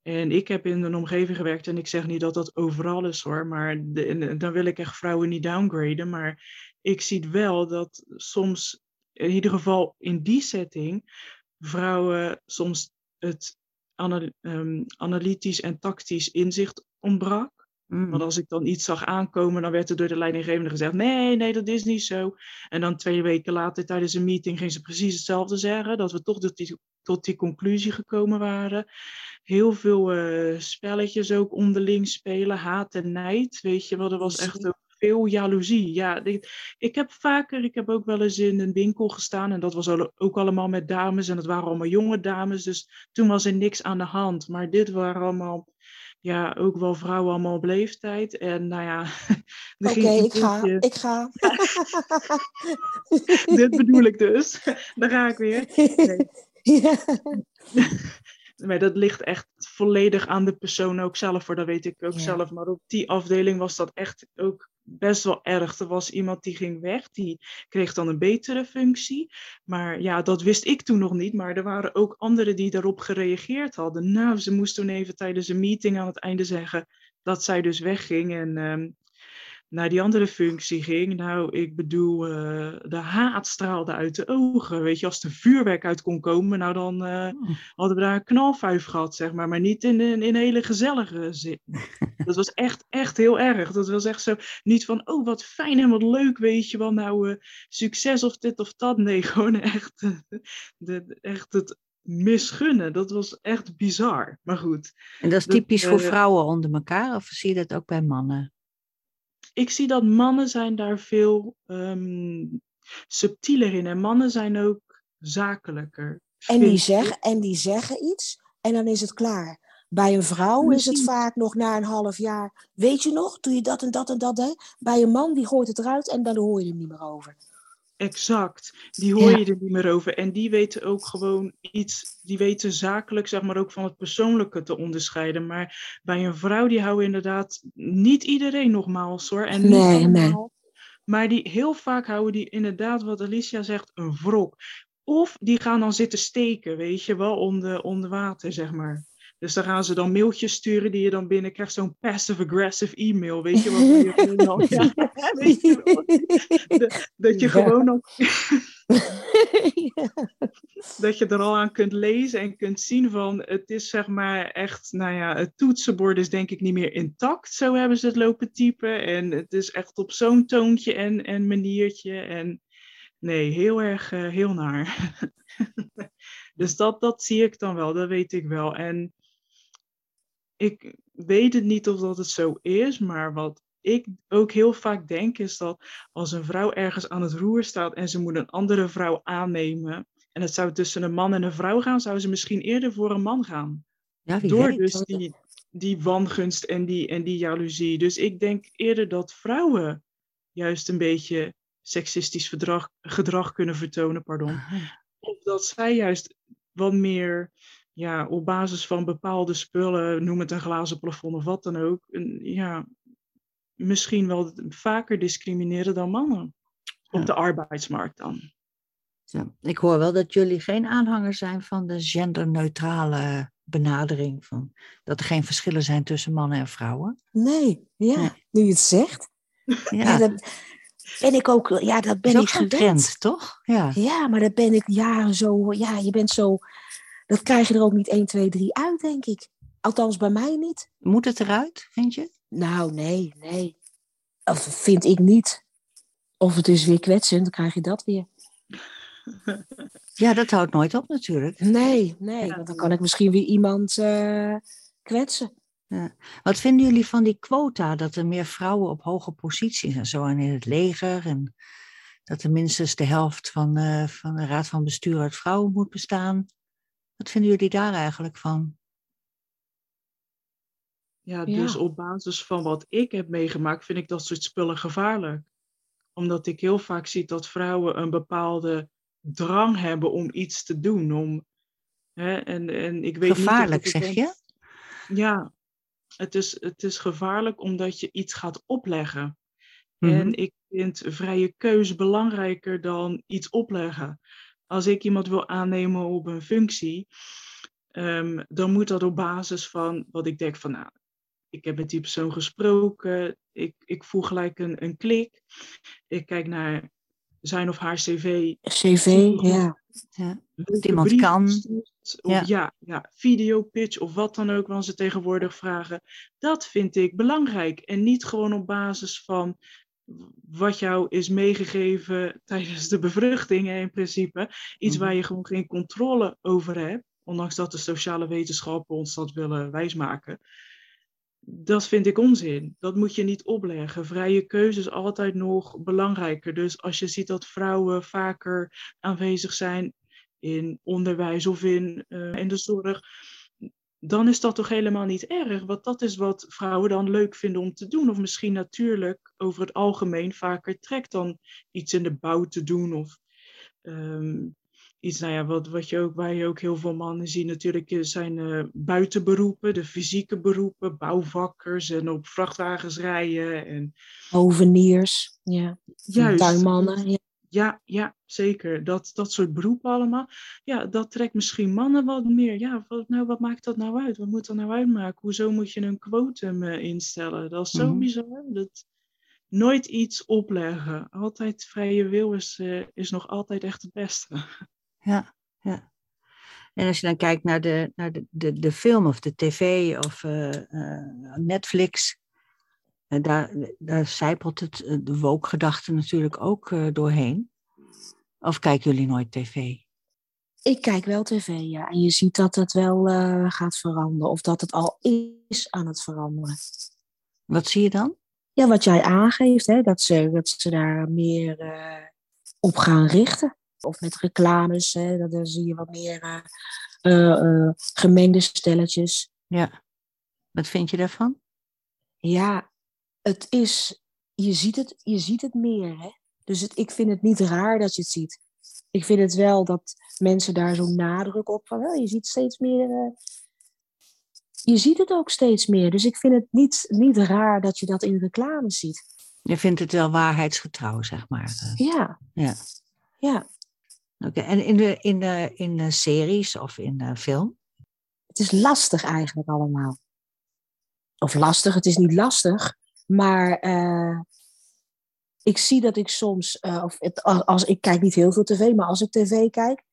En ik heb in een omgeving gewerkt en ik zeg niet dat dat overal is hoor, maar de, dan wil ik echt vrouwen niet downgraden. Maar ik zie wel dat soms, in ieder geval in die setting, vrouwen soms het ehm, analytisch en tactisch inzicht ontbrak. Mm. Want als ik dan iets zag aankomen, dan werd er door de leidinggevende gezegd: nee, nee, dat is niet zo. En dan twee weken later tijdens een meeting ging ze precies hetzelfde zeggen: dat we toch tot die, tot die conclusie gekomen waren. Heel veel uh, spelletjes ook onderling spelen, haat en nijd. Weet je wel, er was echt ook veel jaloezie. Ja, ik, ik heb vaker, ik heb ook wel eens in een winkel gestaan en dat was ook allemaal met dames en het waren allemaal jonge dames. Dus toen was er niks aan de hand. Maar dit waren allemaal ja, ook wel vrouwen allemaal op leeftijd. En nou ja.
Oké, ik ga. Ik ga.
Dit bedoel ik dus. Daar ga ik weer. Nee. Ja. Maar dat ligt echt volledig aan de persoon ook zelf, voor dat weet ik ook zelf. Maar op die afdeling was dat echt ook best wel erg. Er was iemand die ging weg, die kreeg dan een betere functie. Maar ja, dat wist ik toen nog niet. Maar er waren ook anderen die daarop gereageerd hadden. Nou, ze moest toen even tijdens een meeting aan het einde zeggen dat zij dus wegging. En um, naar die andere functie ging, nou, ik bedoel, uh, de haat straalde uit de ogen. Weet je, als er vuurwerk uit kon komen, nou dan uh, hadden we daar een knalvuif gehad, zeg maar. Maar niet in, in, in een hele gezellige zin. dat was echt, echt heel erg. Dat was echt zo, niet van, oh, wat fijn en wat leuk, weet je wel, nou, uh, succes of dit of dat. Nee, gewoon echt, de, echt het misgunnen. Dat was echt bizar. Maar goed.
En dat is typisch voor vrouwen onder elkaar, of zie je dat ook bij mannen?
Ik zie dat mannen zijn daar veel um, subtieler in. En mannen zijn ook zakelijker.
En die, zeggen, en die zeggen iets en dan is het klaar. Bij een vrouw is het vaak nog na een half jaar. Weet je nog, doe je dat en dat en dat. Hè? Bij een man, die gooit het eruit en dan hoor je hem niet meer over.
Exact, die hoor je er niet meer over. En die weten ook gewoon iets, die weten zakelijk, zeg maar, ook van het persoonlijke te onderscheiden. Maar bij een vrouw, die houden inderdaad niet iedereen nogmaals hoor. En nee, nee. Maar die, heel vaak houden die inderdaad, wat Alicia zegt, een wrok. Of die gaan dan zitten steken, weet je wel, onder, onder water, zeg maar. Dus dan gaan ze dan mailtjes sturen die je dan binnen krijgt, zo'n passive-aggressive e-mail, weet je wat? Je ja, weet je dat je gewoon dat je er al aan kunt lezen en kunt zien van, het is zeg maar echt, nou ja, het toetsenbord is denk ik niet meer intact, zo hebben ze het lopen typen. En het is echt op zo'n toontje en, en maniertje. En nee, heel erg, uh, heel naar. dus dat, dat zie ik dan wel, dat weet ik wel. En ik weet het niet of dat het zo is, maar wat ik ook heel vaak denk is dat als een vrouw ergens aan het roer staat en ze moet een andere vrouw aannemen, en het zou tussen een man en een vrouw gaan, zou ze misschien eerder voor een man gaan. Ja, Door weet. dus die, die wangunst en die, en die jaloezie. Dus ik denk eerder dat vrouwen juist een beetje seksistisch gedrag, gedrag kunnen vertonen, pardon. Of dat zij juist wat meer ja, op basis van bepaalde spullen, noem het een glazen plafond of wat dan ook, een, ja, misschien wel vaker discrimineren dan mannen. Op de arbeidsmarkt dan.
Ja, ik hoor wel dat jullie geen aanhanger zijn van de genderneutrale benadering. Van dat er geen verschillen zijn tussen mannen en vrouwen.
Nee, ja, nu je het zegt. Ja. dat ben ik ook, ja, dat ben ik gewend. Trend,
toch? Ja.
ja, maar dat ben ik jaren zo, ja, je bent zo dat krijg je er ook niet 1, 2, 3 uit, denk ik. Althans, bij mij niet.
Moet het eruit, vind je?
Nou, nee, nee. Of vind ik niet. Of het is weer kwetsend, dan krijg je dat weer.
Ja, dat houdt nooit op natuurlijk.
Nee, nee, want dan kan ik misschien weer iemand uh, kwetsen.
Ja. Wat vinden jullie van die quota, dat er meer vrouwen op hoge posities en zo en in het leger en dat er minstens de helft van, uh, van de raad van bestuur uit vrouwen moet bestaan? Wat vinden jullie daar eigenlijk van?
Ja, dus op basis van wat ik heb meegemaakt, vind ik dat soort spullen gevaarlijk. Omdat ik heel vaak zie dat vrouwen een bepaalde drang hebben om iets te doen. Om, hè, en, en ik weet
gevaarlijk, niet zeg je?
Ja, het is, het is gevaarlijk omdat je iets gaat opleggen. En mhm. ik vind vrije keuze belangrijker dan iets opleggen als ik iemand wil aannemen op een functie, um, dan moet dat op basis van wat ik denk van, nou, ik heb met die persoon gesproken, ik, ik voel gelijk een, een klik, ik kijk naar zijn of haar cv.
CV, ja. ja.
Iemand kan.
Of, ja. ja, ja, videopitch of wat dan ook, wat ze tegenwoordig vragen. Dat vind ik belangrijk. En niet gewoon op basis van wat jou is meegegeven tijdens de bevruchting in principe. Iets mhm. waar je gewoon geen controle over hebt, ondanks dat de sociale wetenschappen ons dat willen wijsmaken. Dat vind ik onzin. Dat moet je niet opleggen. Vrije keuze is altijd nog belangrijker. Dus als je ziet dat vrouwen vaker aanwezig zijn in onderwijs of in, uh, in de zorg, dan is dat toch helemaal niet erg. Want dat is wat vrouwen dan leuk vinden om te doen. Of misschien natuurlijk over het algemeen vaker trekt dan iets in de bouw te doen. Of ehm, iets, nou ja, wat, wat je ook, waar je ook heel veel mannen ziet natuurlijk, eh, zijn uh, buitenberoepen, de fysieke beroepen, bouwvakkers en op vrachtwagens rijden. En...
Hoveniers, ja. Juist. Tuinmannen, ja.
Ja, ja, zeker. Dat, dat soort beroepen allemaal. Ja, dat trekt misschien mannen wat meer. Ja, wat, nou, wat maakt dat nou uit? Wat moet dat nou uitmaken? Hoezo moet je een quotum uh, instellen? Dat is zo mm bizar. Dat, nooit iets opleggen. Altijd vrije wil is, eh, is nog altijd echt het beste.
Ja, ja. En als je dan kijkt naar de, naar de, de, de film of de tv of eh, eh, Netflix, daar, daar zijpelt het, de woke-gedachte natuurlijk ook doorheen. Of kijken jullie nooit tv?
Ik kijk wel tv, ja. En je ziet dat het wel gaat veranderen. Of dat het al is aan het veranderen.
Wat zie je dan?
Ja, wat jij aangeeft, hè, dat, ze, dat ze daar meer op gaan richten. Of met reclames, hè, daar zie je wat meer gemengde stelletjes.
Ja. Wat vind je daarvan?
Ja, het is, je ziet het, je ziet het meer. Hè? Dus het, ik vind het niet raar dat je het ziet. Ik vind het wel dat mensen daar zo'n nadruk op van, oh, je ziet steeds meer. Uh, je ziet het ook steeds meer. Dus ik vind het niet, niet raar dat je dat in reclame ziet.
Je vindt het wel waarheidsgetrouw, zeg maar.
Ja.
Ja.
ja.
Oké, en in de, in, de, in de series of in de film?
Het is lastig eigenlijk allemaal. Of lastig, het is niet lastig, maar uh, ik zie dat ik soms, uh, of het, als, ik kijk niet heel veel tv, maar als ik tv kijk,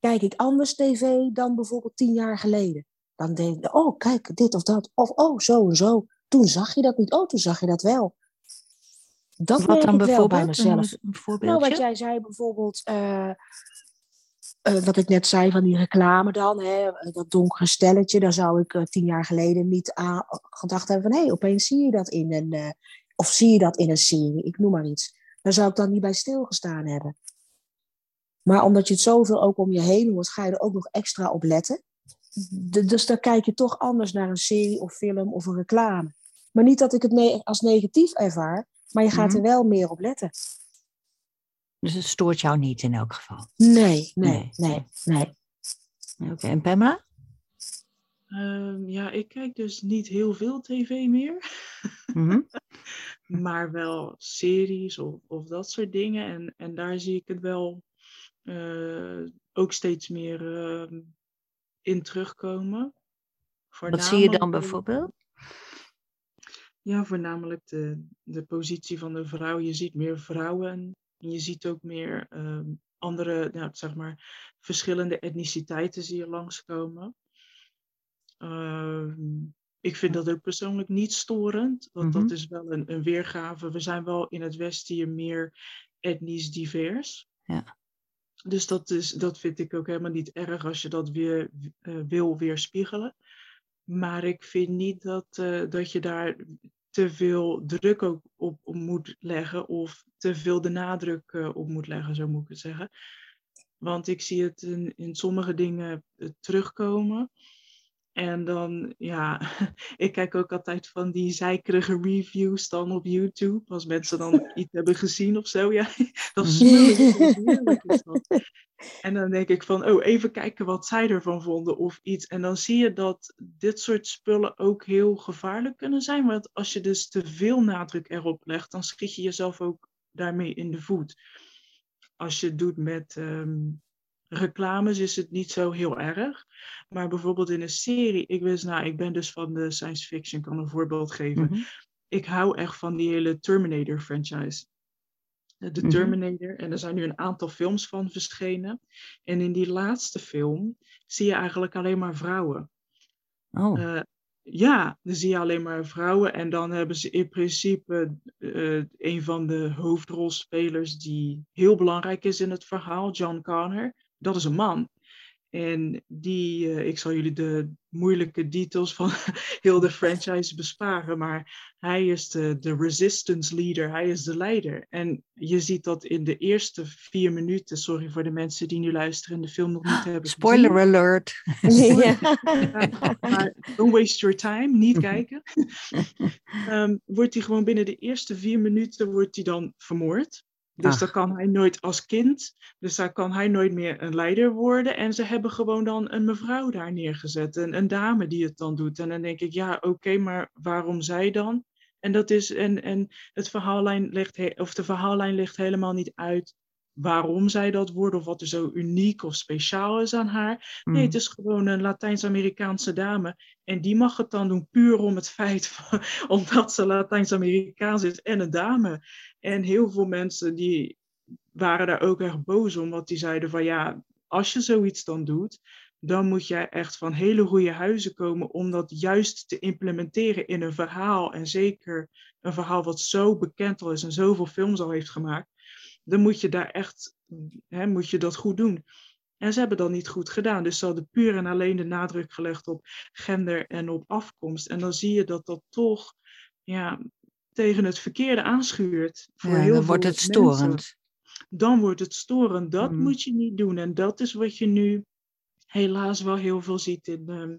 kijk ik anders tv dan bijvoorbeeld tien jaar geleden. Dan denk ik, oh kijk, dit of dat, of oh zo en zo. Toen zag je dat niet, oh toen zag je dat wel. Dat wat dan bijvoorbeeld? bij mezelf. Een, nou, wat jij zei bijvoorbeeld, uh, uh, wat ik net zei van die reclame dan, hè, dat donkere stelletje, daar zou ik uh, tien jaar geleden niet aan gedacht hebben van hé, hey, opeens zie je dat in een, of zie je dat in een serie, ik noem maar iets. Daar zou ik dan niet bij stilgestaan hebben. Maar omdat je het zoveel ook om je heen hoort, ga je er ook nog extra op letten. dus dan kijk je toch anders naar een serie of film of een reclame. Maar niet dat ik het ne als negatief ervaar, maar je gaat er mhm. wel meer op letten.
Dus het stoort jou niet in elk geval?
Nee, nee, nee, nee.
Oké, en Pamela?
Um, ja, ik kijk dus niet heel veel tv meer. Mhm. maar wel series of, of dat soort dingen. En, en daar zie ik het wel uh, ook steeds meer uh, in terugkomen.
Wat zie je dan bijvoorbeeld?
Ja, voornamelijk de, de positie van de vrouw. Je ziet meer vrouwen. En je ziet ook meer uh, andere, ja, zeg maar, verschillende etniciteiten zie je langskomen. Uh, ik vind dat ook persoonlijk niet storend, want dat mhm. is wel een, een weergave. We zijn wel in het Westen hier meer etnisch divers.
Ja.
Dus dat, is, dat vind ik ook helemaal niet erg als je dat weer uh, wil weerspiegelen. Maar ik vind niet dat, uh, dat je daar te veel druk ook op, moet leggen of te veel de nadruk uh, op moet leggen, zo moet ik het zeggen. Want ik zie het in, in sommige dingen uh, terugkomen. En dan, ja, ik kijk ook altijd van die zeikerige reviews dan op YouTube. Als mensen dan iets hebben gezien of zo. Ja. En dan denk ik van, oh, even kijken wat zij ervan vonden of iets. En dan zie je dat dit soort spullen ook heel gevaarlijk kunnen zijn. Want als je dus te veel nadruk erop legt, dan schiet je jezelf ook daarmee in de voet. Als je het doet met um, reclames is het niet zo heel erg. Maar bijvoorbeeld in een serie, ik wist, nou, ik ben dus van de science fiction, kan een voorbeeld geven. Mhm. Ik hou echt van die hele Terminator franchise. De mhm. Terminator. En er zijn nu een aantal films van verschenen. En in die laatste film zie je eigenlijk alleen maar vrouwen.
Oh. Uh,
ja, dan zie je alleen maar vrouwen. En dan hebben ze in principe uh, een van de hoofdrolspelers die heel belangrijk is in het verhaal, John Connor dat is een man. En die, uh, ik zal jullie de moeilijke details van heel de franchise besparen, maar hij is de, de resistance leader, hij is de leider. En je ziet dat in de eerste vier minuten, sorry voor de mensen die nu luisteren en de film nog niet hebben
Spoiler gezien. alert!
maar don't waste your time, niet kijken. um, wordt hij gewoon binnen de eerste vier minuten wordt hij dan vermoord. Dus dan kan hij nooit als kind, dus daar kan hij nooit meer een leider worden. En ze hebben gewoon dan een mevrouw daar neergezet, een, een dame die het dan doet. En dan denk ik, ja, oké, maar waarom zij dan? En, dat is, en, en het verhaallijn ligt, of de verhaallijn ligt helemaal niet uit waarom zij dat worden of wat er zo uniek of speciaal is aan haar. Nee, het
Mm.
is gewoon een Latijns-Amerikaanse dame. En die mag het dan doen puur om het feit van, omdat ze Latijns-Amerikaans is en een dame. En heel veel mensen die waren daar ook erg boos om, want die zeiden van ja, als je zoiets dan doet, dan moet jij echt van hele goede huizen komen om dat juist te implementeren in een verhaal. En zeker een verhaal wat zo bekend al is en zoveel films al heeft gemaakt. Dan moet je daar echt, hè, moet je dat goed doen. En ze hebben dat niet goed gedaan. Dus ze hadden puur en alleen de nadruk gelegd op gender en op afkomst. En dan zie je dat dat toch ja, tegen het verkeerde aanschuurt. Voor
Ja,
heel
dan wordt het
mensen
storend.
dan wordt het storend. Dat
Mm.
moet je niet doen. En dat is wat je nu helaas wel heel veel ziet in ehm,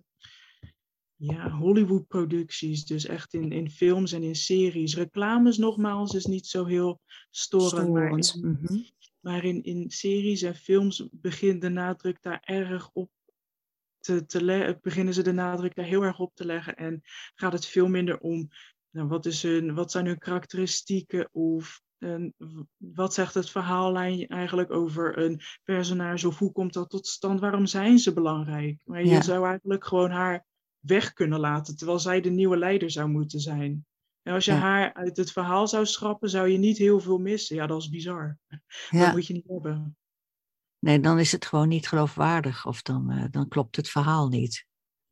ja, Hollywood-producties. Dus echt in, in films en in series. Reclames nogmaals is niet zo heel storend. Maar, in.
Mhm.
maar in, in series en films begint de nadruk daar erg op te, te beginnen ze de nadruk daar heel erg op te leggen. En gaat het veel minder om nou, wat, is hun, wat zijn hun karakteristieken of en wat zegt het verhaallijn eigenlijk over een personage of hoe komt dat tot stand? Waarom zijn ze belangrijk? Maar je
Ja.
zou eigenlijk gewoon haar weg kunnen laten, terwijl zij de nieuwe leider zou moeten zijn. En als je
Ja.
haar uit het verhaal zou schrappen, zou je niet heel veel missen. Ja, dat is bizar. Dat moet je niet hebben.
nee, dan is het gewoon niet geloofwaardig of dan, eh, dan klopt het verhaal niet.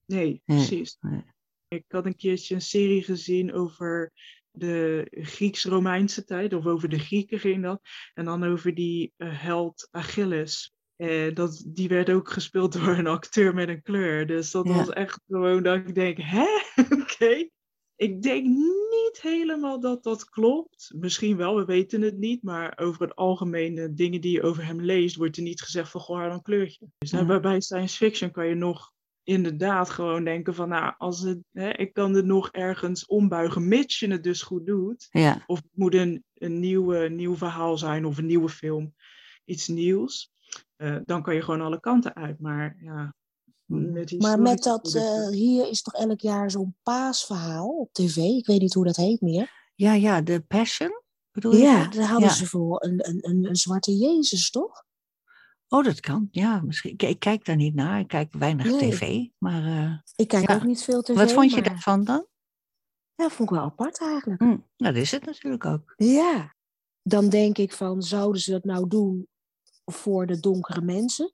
Nee,
Nee,
precies.
nee.
Ik had een keertje een serie gezien over de Grieks-Romeinse tijd, of over de Grieken ging dat. En dan over die eh, held Achilles. En dat, die werd ook gespeeld door een acteur met een kleur. Dus dat
Ja.
was echt gewoon dat ik denk, hè? Oké. Ik denk niet helemaal dat dat klopt. Misschien wel, we weten het niet. Maar over het algemeen, de dingen die je over hem leest, wordt er niet gezegd van, goh, had een kleurtje. Dus
Ja.
bij science fiction kan je nog inderdaad gewoon denken van, nou, als het, hè, ik kan het nog ergens ombuigen, mits je het dus goed doet.
Ja,
Of het moet een, een nieuwe, nieuw verhaal zijn of een nieuwe film, iets nieuws. Eh, dan kan je gewoon alle kanten uit. Maar ja, met
Maar met dat, eh, hier is toch elk jaar zo'n paasverhaal op tv. Ik weet niet hoe dat heet meer.
ja, ja, de Passion, bedoel je
Ja,
dat?
daar hadden
Ja.
ze voor een, een, een, een zwarte Jezus, toch?
Oh, dat kan. Ja, misschien. Ik, ik kijk daar niet naar. Ik kijk weinig
Nee.
tv. Maar eh,
Ik kijk
Ja.
ook niet veel tv.
wat vond je
maar-
daarvan dan?
Ja, vond ik wel apart eigenlijk.
Hm, nou, dat is het natuurlijk ook.
Ja. Dan denk ik van, zouden ze dat nou doen voor de donkere mensen?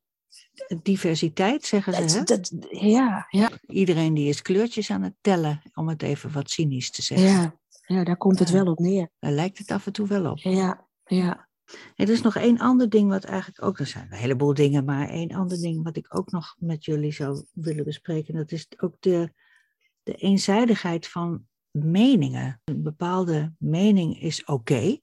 Diversiteit, zeggen ze. Hè?
Dat, dat, ja, ja,
Iedereen die is kleurtjes aan het tellen, om het even wat cynisch te zeggen.
ja, ja, daar komt het wel op neer.
Daar lijkt het af en toe wel op.
Ja, ja.
Er is nog één ander ding wat eigenlijk ook, er zijn een heleboel dingen, maar één ander ding wat ik ook nog met jullie zou willen bespreken. Dat is ook de, de eenzijdigheid van meningen. Een bepaalde mening is oké,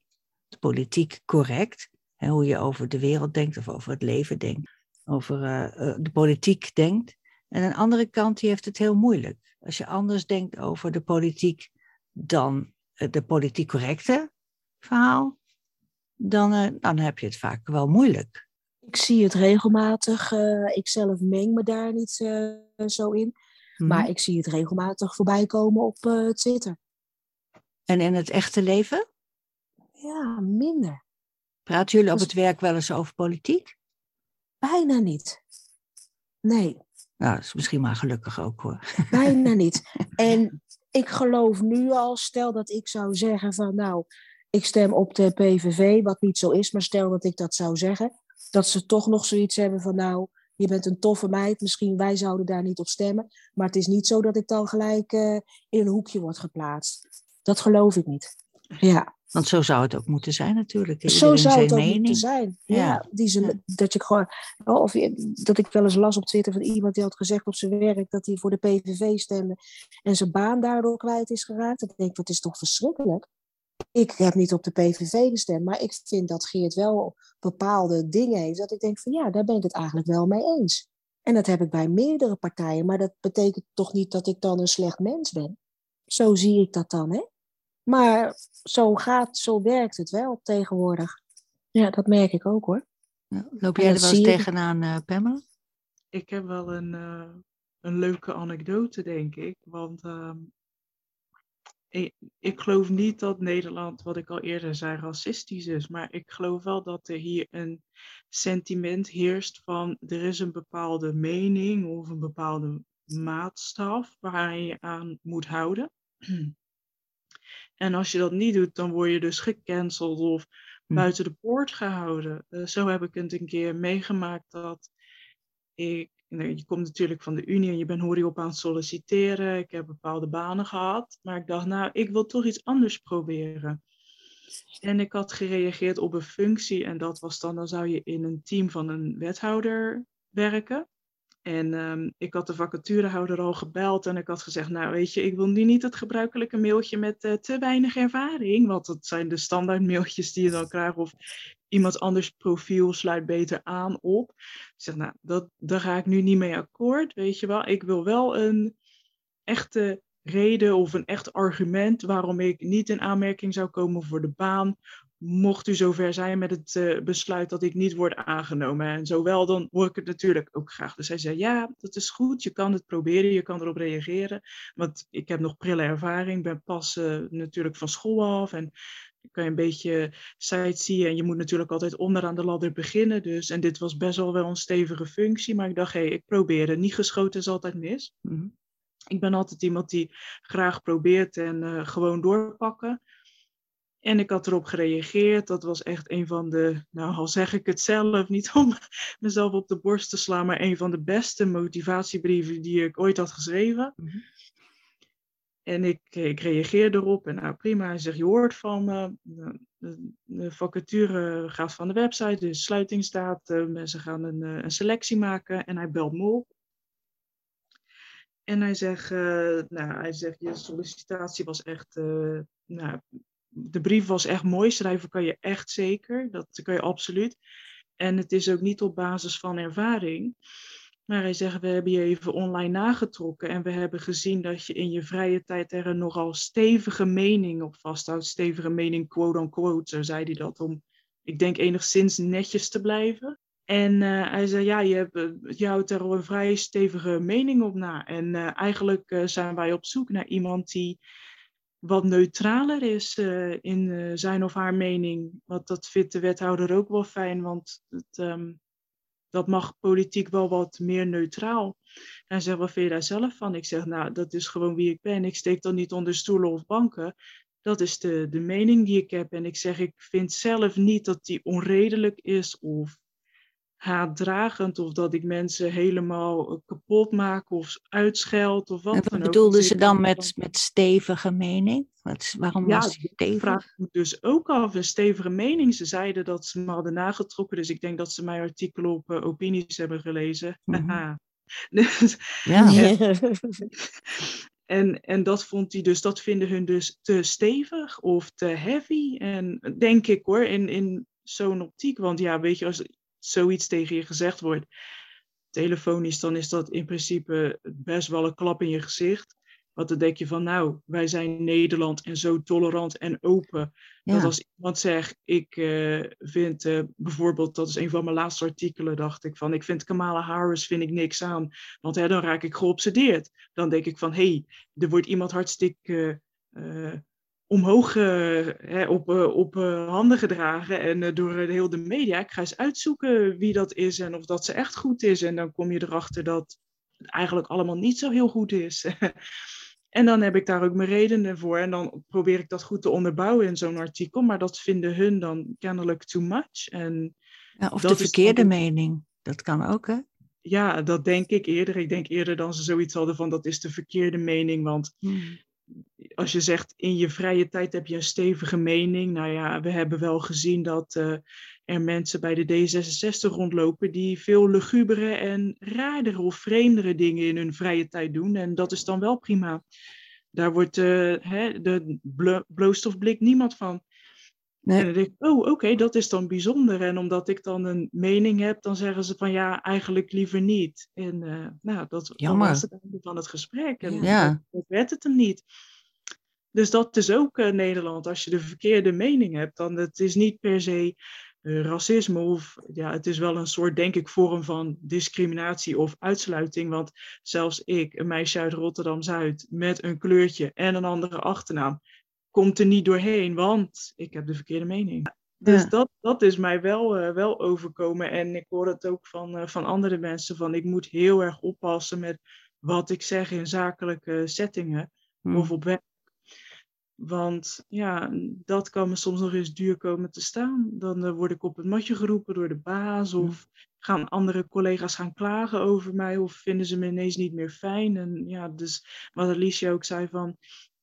politiek correct, hè, hoe je over de wereld denkt of over het leven denkt, over eh, eh, de politiek denkt. En een andere kant die heeft het heel moeilijk. Als je anders denkt over de politiek dan eh, de politiek correcte verhaal, dan, eh, dan heb je het vaak wel moeilijk.
Ik zie het regelmatig. eh ik zelf meng me daar niet eh, zo in.
Mhm.
Maar ik zie het regelmatig voorbij komen op Twitter.
En in het echte leven?
Ja, minder.
Praten jullie op
Dus-
het werk wel eens over politiek?
Bijna niet. Nee,
Nou, dat is misschien maar gelukkig ook hoor.
bijna niet. En ik geloof nu al, stel dat ik zou zeggen van nou, ik stem op de PVV, wat niet zo is, maar stel dat ik dat zou zeggen, dat ze toch nog zoiets hebben van nou, je bent een toffe meid, misschien wij zouden daar niet op stemmen, maar het is niet zo dat ik dan gelijk eh, in een hoekje word geplaatst. Dat geloof ik niet. Ja,
Want zo zou het ook moeten zijn natuurlijk.
zo
Iedereen
zou
zijn
het ook
mening.
moeten zijn. Ja,
Ja.
Die ze. Dat je gewoon, oh, of dat ik wel eens las op Twitter van iemand die had gezegd op zijn werk dat hij voor de PVV stemde en zijn baan daardoor kwijt is geraakt. Dan denk ik, dat is toch verschrikkelijk. Ik heb niet op de PVV gestemd, maar ik vind dat Geert wel bepaalde dingen heeft. Dat ik denk van ja, daar ben ik het eigenlijk wel mee eens. En dat heb ik bij meerdere partijen, maar dat betekent toch niet dat ik dan een slecht mens ben. Zo zie ik dat dan, hè? Maar zo gaat, zo werkt het wel tegenwoordig. Ja, dat merk ik ook hoor.
Ja, Loop jij er wel eens tegenaan, eh Pamela?
Ik heb wel een, eh, een leuke anekdote, denk ik. Want ehm, ik geloof niet dat Nederland, wat ik al eerder zei, racistisch is. Maar ik geloof wel dat er hier een sentiment heerst van er is een bepaalde mening of een bepaalde maatstaf waar je aan moet houden. En als je dat niet doet, dan word je dus gecanceld of hm. buiten de poort gehouden. Uh, zo heb ik het een keer meegemaakt dat ik je komt natuurlijk van de Unie en je bent hoor je op aan het solliciteren. Ik heb bepaalde banen gehad. Maar ik dacht, nou, ik wil toch iets anders proberen. En ik had gereageerd op een functie en dat was dan, dan zou je in een team van een wethouder werken. En ehm, ik had de vacaturehouder al gebeld en ik had gezegd, nou weet je, ik wil nu niet het gebruikelijke mailtje met uh, te weinig ervaring. Want dat zijn de standaard mailtjes die je dan krijgt. Of iemand anders profiel sluit beter aan op. Ik zeg, nou, dat, daar ga ik nu niet mee akkoord, weet je wel. Ik wil wel een echte reden of een echt argument waarom ik niet in aanmerking zou komen voor de baan mocht u zover zijn met het uh, besluit dat ik niet word aangenomen. En zowel dan hoor ik het natuurlijk ook graag. Dus hij zei, ja, dat is goed, je kan het proberen, je kan erop reageren. Want ik heb nog prille ervaring, ben pas uh, natuurlijk van school af en kan je een beetje sightseeën. En je moet natuurlijk altijd onderaan de ladder beginnen. Dus, en dit was best wel wel een stevige functie, maar ik dacht, hé, hey, ik probeer het. Niet geschoten is altijd mis. Mm -hmm. Ik ben altijd iemand die graag probeert en uh, gewoon doorpakken. En ik had erop gereageerd. Dat was echt een van de, nou al zeg ik het zelf, niet om mezelf op de borst te slaan, maar een van de beste motivatiebrieven die ik ooit had geschreven. Mm -hmm. En ik, ik reageerde erop en nou prima, hij zegt je hoort van me. De, de, vacature gaat van de website, de sluitingsdatum en ze gaan een, eh, een selectie maken en hij belt me op. En hij zegt, uh, nou, hij zegt je sollicitatie was echt, nou, de brief was echt mooi, schrijven kan je echt zeker, dat kan je absoluut. En het is ook niet op basis van ervaring. Maar hij zegt, we hebben je even online nagetrokken en we hebben gezien dat je in je vrije tijd er een nogal stevige mening op vasthoudt. Stevige mening, quote unquote, zo zei hij dat, om, ik denk, enigszins netjes te blijven. En uh, hij zei, ja, je, hebt, eh, je houdt er een vrij stevige mening op na. En uh, eigenlijk zijn wij op zoek naar iemand die wat neutraler is in zijn of haar mening. Want dat vindt de wethouder ook wel fijn, want het, um, dat mag politiek wel wat meer neutraal. En zegt, wat vind je daar zelf van? Ik zeg, nou, dat is gewoon wie ik ben. Ik steek dan niet onder stoelen of banken. Dat is de, de mening die ik heb. En ik zeg, ik vind zelf niet dat die onredelijk is of haatdragend of dat ik mensen helemaal kapot maak of uitscheld of wat
en wat bedoelden ze dan met, met stevige mening? Wat, waarom
ja,
was die stevig?
vraag me dus ook af, een stevige mening. Ze zeiden dat ze me hadden nagetrokken, dus ik denk dat ze mijn artikelen op uh, opinies hebben gelezen. Mm -hmm. dus, ja. en, en dat vond hij dus, dat vinden hun dus te stevig of te heavy. En denk ik hoor, in, in zo'n optiek, want ja, weet je, als zoiets tegen je gezegd wordt, telefonisch, dan is dat in principe best wel een klap in je gezicht. Want dan denk je van, nou, wij zijn Nederland en zo tolerant en open. Ja. Dat als iemand zegt, ik uh, vind uh, bijvoorbeeld, dat is een van mijn laatste artikelen, dacht ik van, ik vind Kamala Harris vind ik niks aan. Want hè, dan raak ik geobsedeerd. Dan denk ik van, hé, hey, er wordt iemand hartstikke uh, omhoog uh, op, uh, op uh, handen gedragen en door heel de media. Ik ga eens uitzoeken wie dat is en of dat ze echt goed is. En dan kom je erachter dat het eigenlijk allemaal niet zo heel goed is. en dan heb ik daar ook mijn redenen voor. En dan probeer ik dat goed te onderbouwen in zo'n artikel. Maar dat vinden hun dan kennelijk too much. En
ja, of de verkeerde mening. Dat kan ook, hè?
Ja, dat denk ik eerder. Ik denk eerder dan ze zoiets hadden van dat is de verkeerde mening. Want hmm als je zegt in je vrije tijd heb je een stevige mening. Nou ja, we hebben wel gezien dat uh, er mensen bij de D66 rondlopen die veel lugubere en raardere of vreemdere dingen in hun vrije tijd doen. En dat is dan wel prima. Daar wordt uh, hè, de bloostofblik niemand van. Nee. En dan denk ik, oh oké, okay, dat is dan bijzonder. En omdat ik dan een mening heb, dan zeggen ze van ja, eigenlijk liever niet. En uh, nou, dat was het einde van het gesprek. En ja. dat werd het hem niet. Dus dat is ook uh, Nederland. Als je de verkeerde mening hebt, dan het is niet per se eh, racisme of ja, het is wel een soort, denk ik, vorm van discriminatie of uitsluiting. Want zelfs ik, een meisje uit Rotterdam-Zuid met een kleurtje en een andere achternaam, komt er niet doorheen, want ik heb de verkeerde mening. Dus dat, dat is mij wel, uh, wel overkomen. En ik hoor het ook van, uh, van andere mensen, van ik moet heel erg oppassen met wat ik zeg in zakelijke settingen
Hmm.
of op werk. Want ja, dat kan me soms nog eens duur komen te staan. Dan uh, word ik op het matje geroepen door de baas of gaan andere collega's gaan klagen over mij of vinden ze me ineens niet meer fijn. En ja, dus wat Alicia ook zei van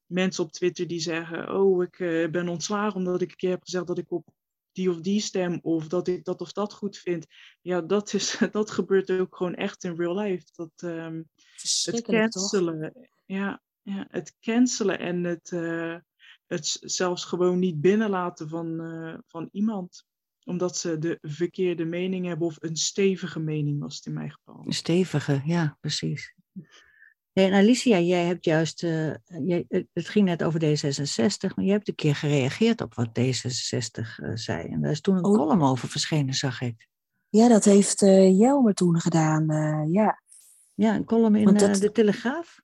mensen op Twitter die zeggen, oh ik uh, ben ontslagen omdat ik een keer heb gezegd dat ik op die of die stem of dat ik dat of dat goed vind. Ja, dat, is, dat gebeurt ook gewoon echt in real life. Dat, um, het cancelen, toch? Ja, ja, het cancelen en het, uh, het zelfs gewoon niet binnenlaten van, uh, van iemand. Omdat ze de verkeerde mening hebben of een stevige mening was het in mijn geval.
Een stevige, ja, precies. Ja, en Alicia, jij hebt juist, uh, jij, het ging net over D66, maar je hebt een keer gereageerd op wat D66 uh, zei. En daar is toen een oh. column over verschenen, zag ik.
Ja, dat heeft uh, Jelmer toen gedaan, ja.
Ja, een column in dat, de Telegraaf.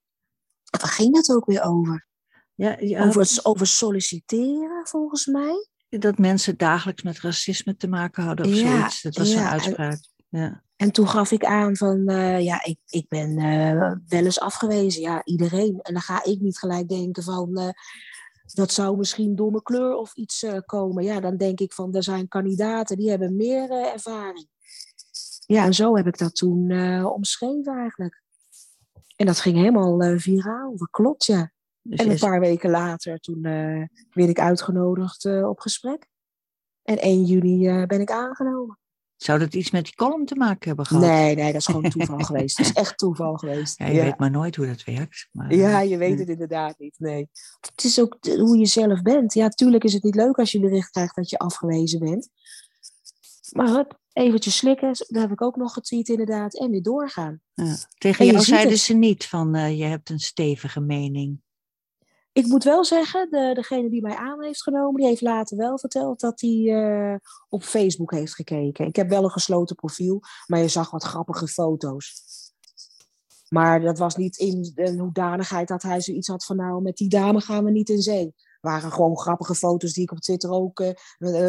Waar ging het ook weer over?
Ja, ja,
over, over solliciteren, volgens mij.
Dat mensen dagelijks met racisme te maken hadden of ja, zoiets. Dat was ja, zo'n uitspraak. Ja.
En toen gaf ik aan van, uh, ja, ik, ik ben uh, wel eens afgewezen. Ja, iedereen. En dan ga ik niet gelijk denken van, uh, dat zou misschien door mijn kleur of iets komen. Ja, dan denk ik van, er zijn kandidaten die hebben meer ervaring. Ja, en zo heb ik dat toen omschreven eigenlijk. En dat ging helemaal viraal, dat klopt, ja. Dus en een paar weken later, toen werd ik uitgenodigd op gesprek. En 1 juli ben ik aangenomen.
Zou dat iets met die column te maken hebben gehad?
Nee, nee, dat is gewoon toeval geweest. Dat is echt toeval geweest.
Ja, je ja. weet maar nooit hoe dat werkt. Maar,
ja, je weet het inderdaad niet, nee. Het is ook hoe je zelf bent. Ja, tuurlijk is het niet leuk als je bericht krijgt dat je afgewezen bent. Maar hup, eventjes slikken, dat heb ik ook nog getweet inderdaad, en weer doorgaan.
Ja. Tegen jou zeiden ze niet van, uh, je hebt een stevige mening.
Ik moet wel zeggen, de, degene die mij aan heeft genomen, die heeft later wel verteld dat hij uh, op Facebook heeft gekeken. Ik heb wel een gesloten profiel, maar je zag wat grappige foto's. Maar dat was niet in de hoedanigheid dat hij zoiets had van nou, met die dame gaan we niet in zee. Het waren gewoon grappige foto's die ik op Twitter ook, uh,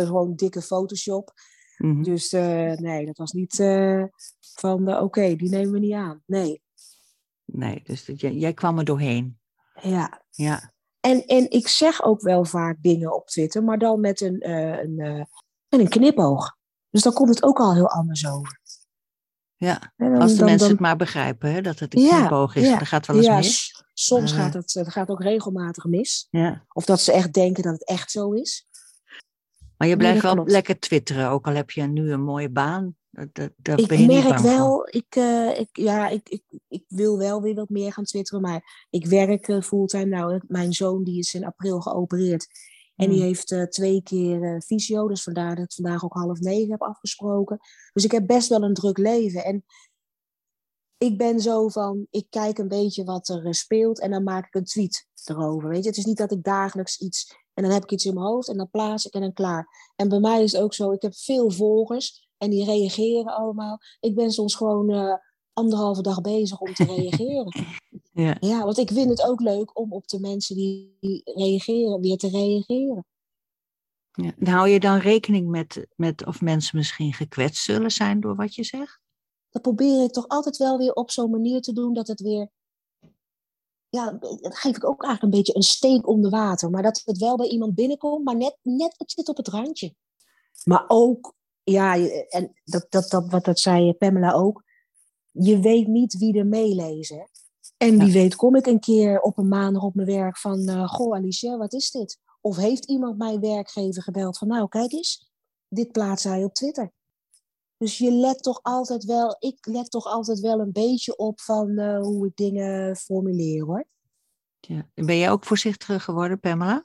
gewoon dikke Photoshop. Mm-hmm. Dus nee, dat was niet van oké, okay, die nemen we niet aan. Nee.
Nee, dus dat, jij, jij kwam er doorheen.
Ja.
Ja.
En, en ik zeg ook wel vaak dingen op Twitter, maar dan met een, uh, een, uh, met een knipoog. Dus dan komt het ook al heel anders over.
Ja, dan, als de dan, mensen dan... het maar begrijpen, hè, dat het een ja, knipoog is. Ja, dat gaat wel eens
ja,
mis.
Soms uh, gaat het, het gaat ook regelmatig mis.
Ja.
Of dat ze echt denken dat het echt zo is.
Maar je blijft nee, wel klopt. lekker twitteren, ook al heb je nu een mooie baan. Dat, dat
ik
ben je
merk wel, ik, uh, ik, ja, ik, ik, ik wil wel weer wat meer gaan twitteren, maar ik werk uh, fulltime. Nou, mijn zoon die is in april geopereerd en die
Hmm.
heeft uh, twee keer fysio, dus vandaar dat ik vandaag ook half negen heb afgesproken. Dus ik heb best wel een druk leven en ik ben zo van, ik kijk een beetje wat er speelt en dan maak ik een tweet erover. Weet je, het is niet dat ik dagelijks iets en dan heb ik iets in mijn hoofd en dan plaats ik en dan klaar. En bij mij is het ook zo, ik heb veel volgers en die reageren allemaal. Ik ben soms gewoon uh, anderhalve dag bezig om te reageren.
Ja.
ja, want ik vind het ook leuk om op de mensen die reageren weer te reageren.
Ja. En hou je dan rekening met, met of mensen misschien gekwetst zullen zijn door wat je zegt?
Dat probeer ik toch altijd wel weer op zo'n manier te doen dat het weer ja, dat geef ik ook eigenlijk een beetje een steek onder water. Maar dat het wel bij iemand binnenkomt, maar net, net het zit op het randje. Maar ook, ja, en dat, dat, dat, wat dat zei Pamela ook, je weet niet wie er meelezen. En wie ja. weet kom ik een keer op een maandag op mijn werk van, uh, goh Alicia, wat is dit? Of heeft iemand mijn werkgever gebeld van, nou kijk eens, dit plaatst hij op Twitter. Dus je let toch altijd wel, ik let toch altijd wel een beetje op van uh, hoe ik dingen formuleer hoor.
Ja. Ben jij ook voorzichtiger geworden, Pamela?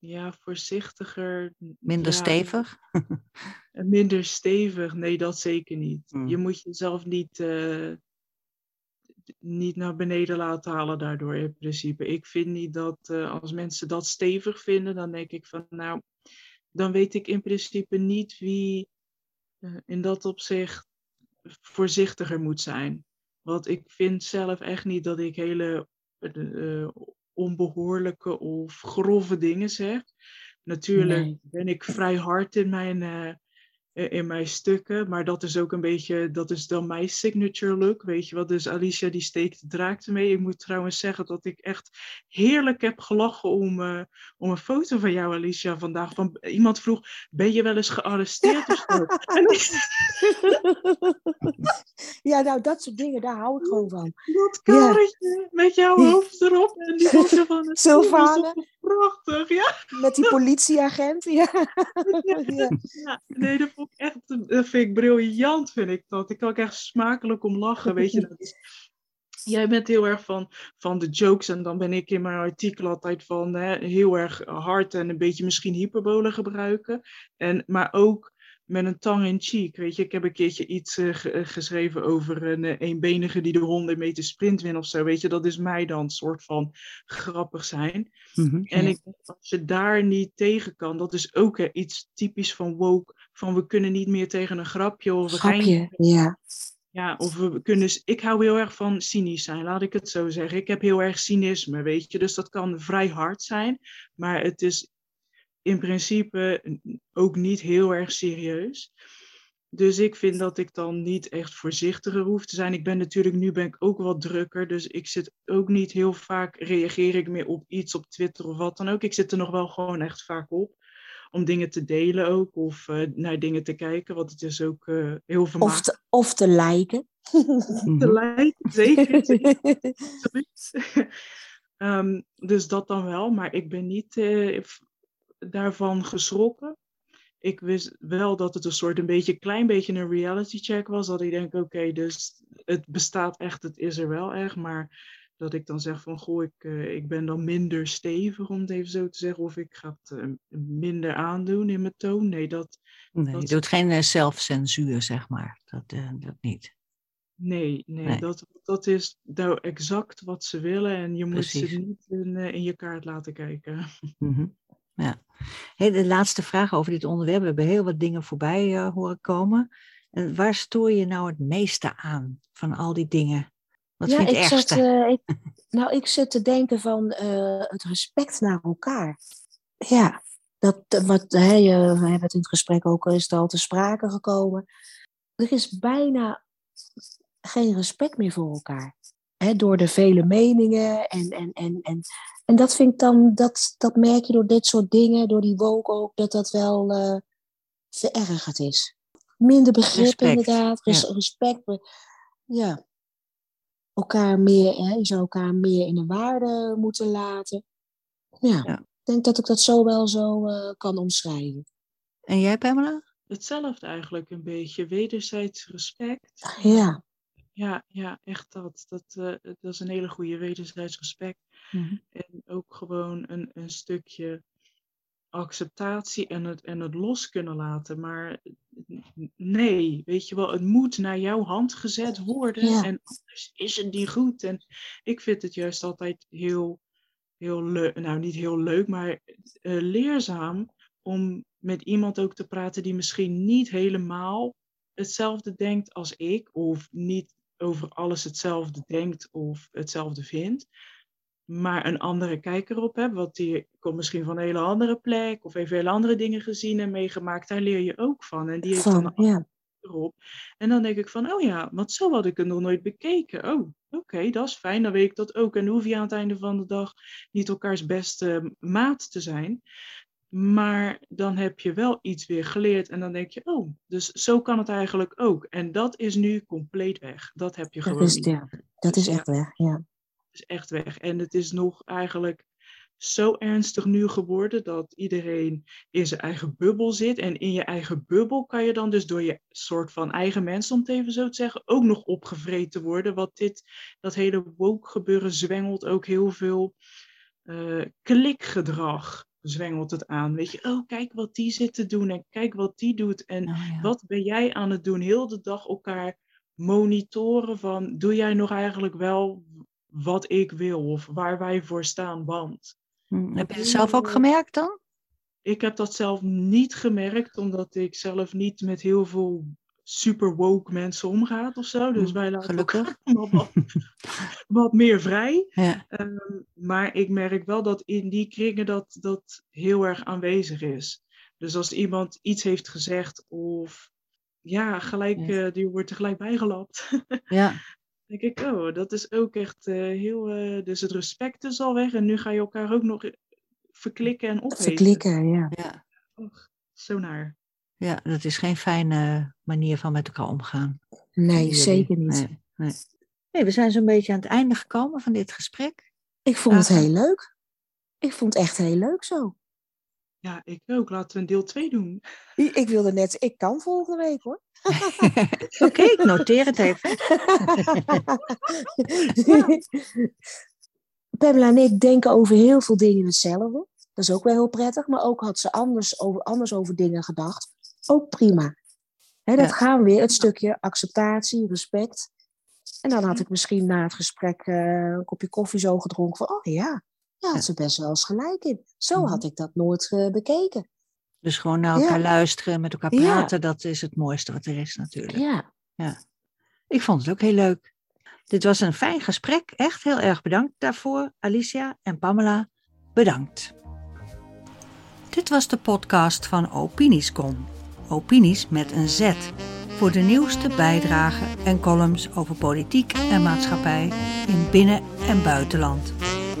Ja, voorzichtiger.
Minder
ja,
stevig?
minder stevig, nee, dat zeker niet. Hmm. Je moet jezelf niet, uh, niet naar beneden laten halen daardoor in principe. Ik vind niet dat uh, als mensen dat stevig vinden, dan denk ik van nou, dan weet ik in principe niet wie uh, in dat opzicht voorzichtiger moet zijn. Want ik vind zelf echt niet dat ik hele onbehoorlijke of grove dingen zeg. Natuurlijk nee. ben ik vrij hard in mijn, uh, in mijn stukken, maar dat is ook een beetje, dat is dan mijn signature look, weet je wat. Dus Alicia die steekt de draak ermee. Ik moet trouwens zeggen dat ik echt heerlijk heb gelachen om, uh, om een foto van jou, Alicia, vandaag. Van, iemand vroeg, ben je wel eens gearresteerd of zo?
ja, nou, dat soort dingen, daar hou ik gewoon van.
Dat karretje ja. met jouw hoofd erop en die foto van het
Sylvane.
Prachtig, ja.
Met die politieagent, ja.
ja. ja. Nee, dat vond ik echt, dat vind ik briljant, vind ik dat. Ik kan ook echt smakelijk om lachen, weet je. Dat jij bent heel erg van, van de jokes en dan ben ik in mijn artikel altijd van hè, heel erg hard en een beetje misschien hyperbole gebruiken. En, maar ook met een tang in cheek. Weet je, ik heb een keertje iets uh, geschreven over een uh, eenbenige die de 100 meter sprint wint of zo. Weet je, dat is mij dan soort van grappig zijn.
Mm-hmm,
en ik, als je daar niet tegen kan, dat is ook uh, iets typisch van woke. Van we kunnen niet meer tegen een grapje of een
grapje, ja.
Ja, of we kunnen. Ik hou heel erg van cynisch zijn, laat ik het zo zeggen. Ik heb heel erg cynisme, weet je. Dus dat kan vrij hard zijn, maar het is in principe ook niet heel erg serieus. Dus ik vind dat ik dan niet echt voorzichtiger hoef te zijn. Ik ben natuurlijk, nu ben ik ook wat drukker. Dus ik zit ook niet heel vaak, reageer ik meer op iets op Twitter of wat dan ook. Ik zit er nog wel gewoon echt vaak op. Om dingen te delen ook. Of uh, naar dingen te kijken. Want het is ook uh, heel vermakelijk.
Of te, of te liken.
te liken, zeker. um, dus dat dan wel. Maar ik ben niet... Uh, daarvan geschrokken. Ik wist wel dat het een soort een beetje klein beetje een reality check was. Dat ik denk, oké, dus het bestaat echt, het is er wel echt. Maar dat ik dan zeg van, goh, ik, uh, ik ben dan minder stevig, om het even zo te zeggen. Of ik ga het uh, minder aandoen in mijn toon. Nee, dat...
Nee,
dat...
je doet geen uh, zelfcensuur, zeg maar. Dat, dat niet.
Nee, nee, nee, Dat, dat is nou exact wat ze willen. En je Precies. moet ze niet in, in je kaart laten kijken.
Mm-hmm. Ja. Hey, de laatste vraag over dit onderwerp. We hebben heel wat dingen voorbij uh, horen komen. En waar stoor je nou het meeste aan van al die dingen? Wat
ja,
vind je
ik
het ergste?
Zat, uh, ik, nou, ik zit te denken van uh, het respect naar elkaar. Ja, dat, wat, hè, je, we hebben het in het gesprek ook is al te sprake gekomen. Er is bijna geen respect meer voor elkaar. Hè, door de vele meningen en, en, en, en en dat vind ik dan, dat, dat merk je door dit soort dingen, door die woke ook, dat dat wel uh, verergerd is. Minder begrip
Respect,
inderdaad, res,
ja.
respect. Ja. Elkaar meer, hè, je zou elkaar meer in de waarde moeten laten. Ja,
Ja.
ik denk dat ik dat zo wel zo eh, kan omschrijven.
En jij, Pamela?
Hetzelfde eigenlijk een beetje. Wederzijds respect.
Ja,
Ja, ja, echt dat. Dat, eh, dat is een hele goede wederzijds respect.
Mhm.
En ook gewoon een, een stukje acceptatie en het, en het los kunnen laten. Maar nee, weet je wel, het moet naar jouw hand gezet worden.
Ja.
En anders is het niet goed. En ik vind het juist altijd heel, heel leuk, nou niet heel leuk, maar eh, leerzaam om met iemand ook te praten die misschien niet helemaal hetzelfde denkt als ik. Of niet over alles hetzelfde denkt of hetzelfde vindt maar een andere kijk erop hebt. Want die komt misschien van een hele andere plek of heeft hele andere dingen gezien en meegemaakt. Daar leer je ook van. En die heeft dan
van,
een
ja.
erop. En dan denk ik van, oh ja, want zo had ik het nog nooit bekeken. Oh, oké, dat is fijn, dan weet ik dat ook. En dan hoef je aan het einde van de dag niet elkaars beste maat te zijn. Maar dan heb je wel iets weer geleerd en dan denk je, oh, dus zo kan het eigenlijk ook. En dat is nu compleet weg. Dat heb je
Dat
gewoon
is,
niet.
ja, dat is echt weg, ja.
is echt weg. En het is nog eigenlijk zo ernstig nu geworden dat iedereen in zijn eigen bubbel zit. En in je eigen bubbel kan je dan dus door je soort van eigen mensen, om het even zo te zeggen, ook nog opgevreten worden. Want dit, dat hele woke gebeuren zwengelt ook heel veel eh, klikgedrag. Zwengelt het aan. Weet je, oh, kijk wat die zit te doen en kijk wat die doet. En
Nou ja.
wat ben jij aan het doen? Heel de dag elkaar monitoren van, doe jij nog eigenlijk wel wat ik wil of waar wij voor staan, want.
Hm, Heb je het zelf ook gemerkt dan?
ik heb dat zelf niet gemerkt, omdat ik zelf niet met heel veel super woke mensen omgaat of zo. Dus
Mm,
wij laten
gelukkig.
wat, wat meer vrij.
Ja,
Ehm, maar ik merk wel dat in die kringen dat, dat heel erg aanwezig is. Dus als iemand iets heeft gezegd of ja, gelijk,
Ja.
eh, die wordt er gelijk bijgelapt.
ja,
denk ik, oh, dat is ook echt eh, heel... eh, dus het respect is al weg en nu ga je elkaar ook nog verklikken en opeten.
Verklikken, ja.
ja.
Och, zo naar.
ja, dat is geen fijne manier van met elkaar omgaan.
Nee,
Jullie.
zeker niet.
Nee, nee. Nee, we zijn zo'n beetje aan het einde gekomen van dit gesprek.
Ik vond het heel leuk. Ik vond het echt heel leuk zo.
Ja, ik ook. Laten we een deel 2 doen.
Ik wilde net, ik kan volgende week hoor.
Oké, ik noteer het even.
Pamela en ik denken over heel veel dingen hetzelfde. Dat is ook wel heel prettig. Maar ook had ze anders over, anders over dingen gedacht. Ook prima. Dat
Ja.
gaan we weer. Het stukje acceptatie, respect. En dan had ik misschien na het gesprek eh, een kopje koffie zo gedronken. Van, oh ja, daar had ze best wel eens gelijk in. Zo
Mhm.
had ik dat nooit eh, bekeken.
Dus gewoon naar elkaar
Ja.
luisteren, met elkaar
Ja.
praten, dat is het mooiste wat er is natuurlijk.
Ja,
Ik vond het ook heel leuk. Dit was een fijn gesprek. Echt heel erg bedankt daarvoor. Alicia en Pamela, bedankt. Dit was de podcast van Opiniescom. Opinies met een Z. Voor de nieuwste bijdragen en columns over politiek en maatschappij in binnen- en buitenland.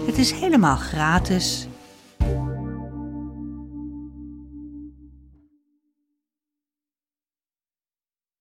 Het is helemaal gratis.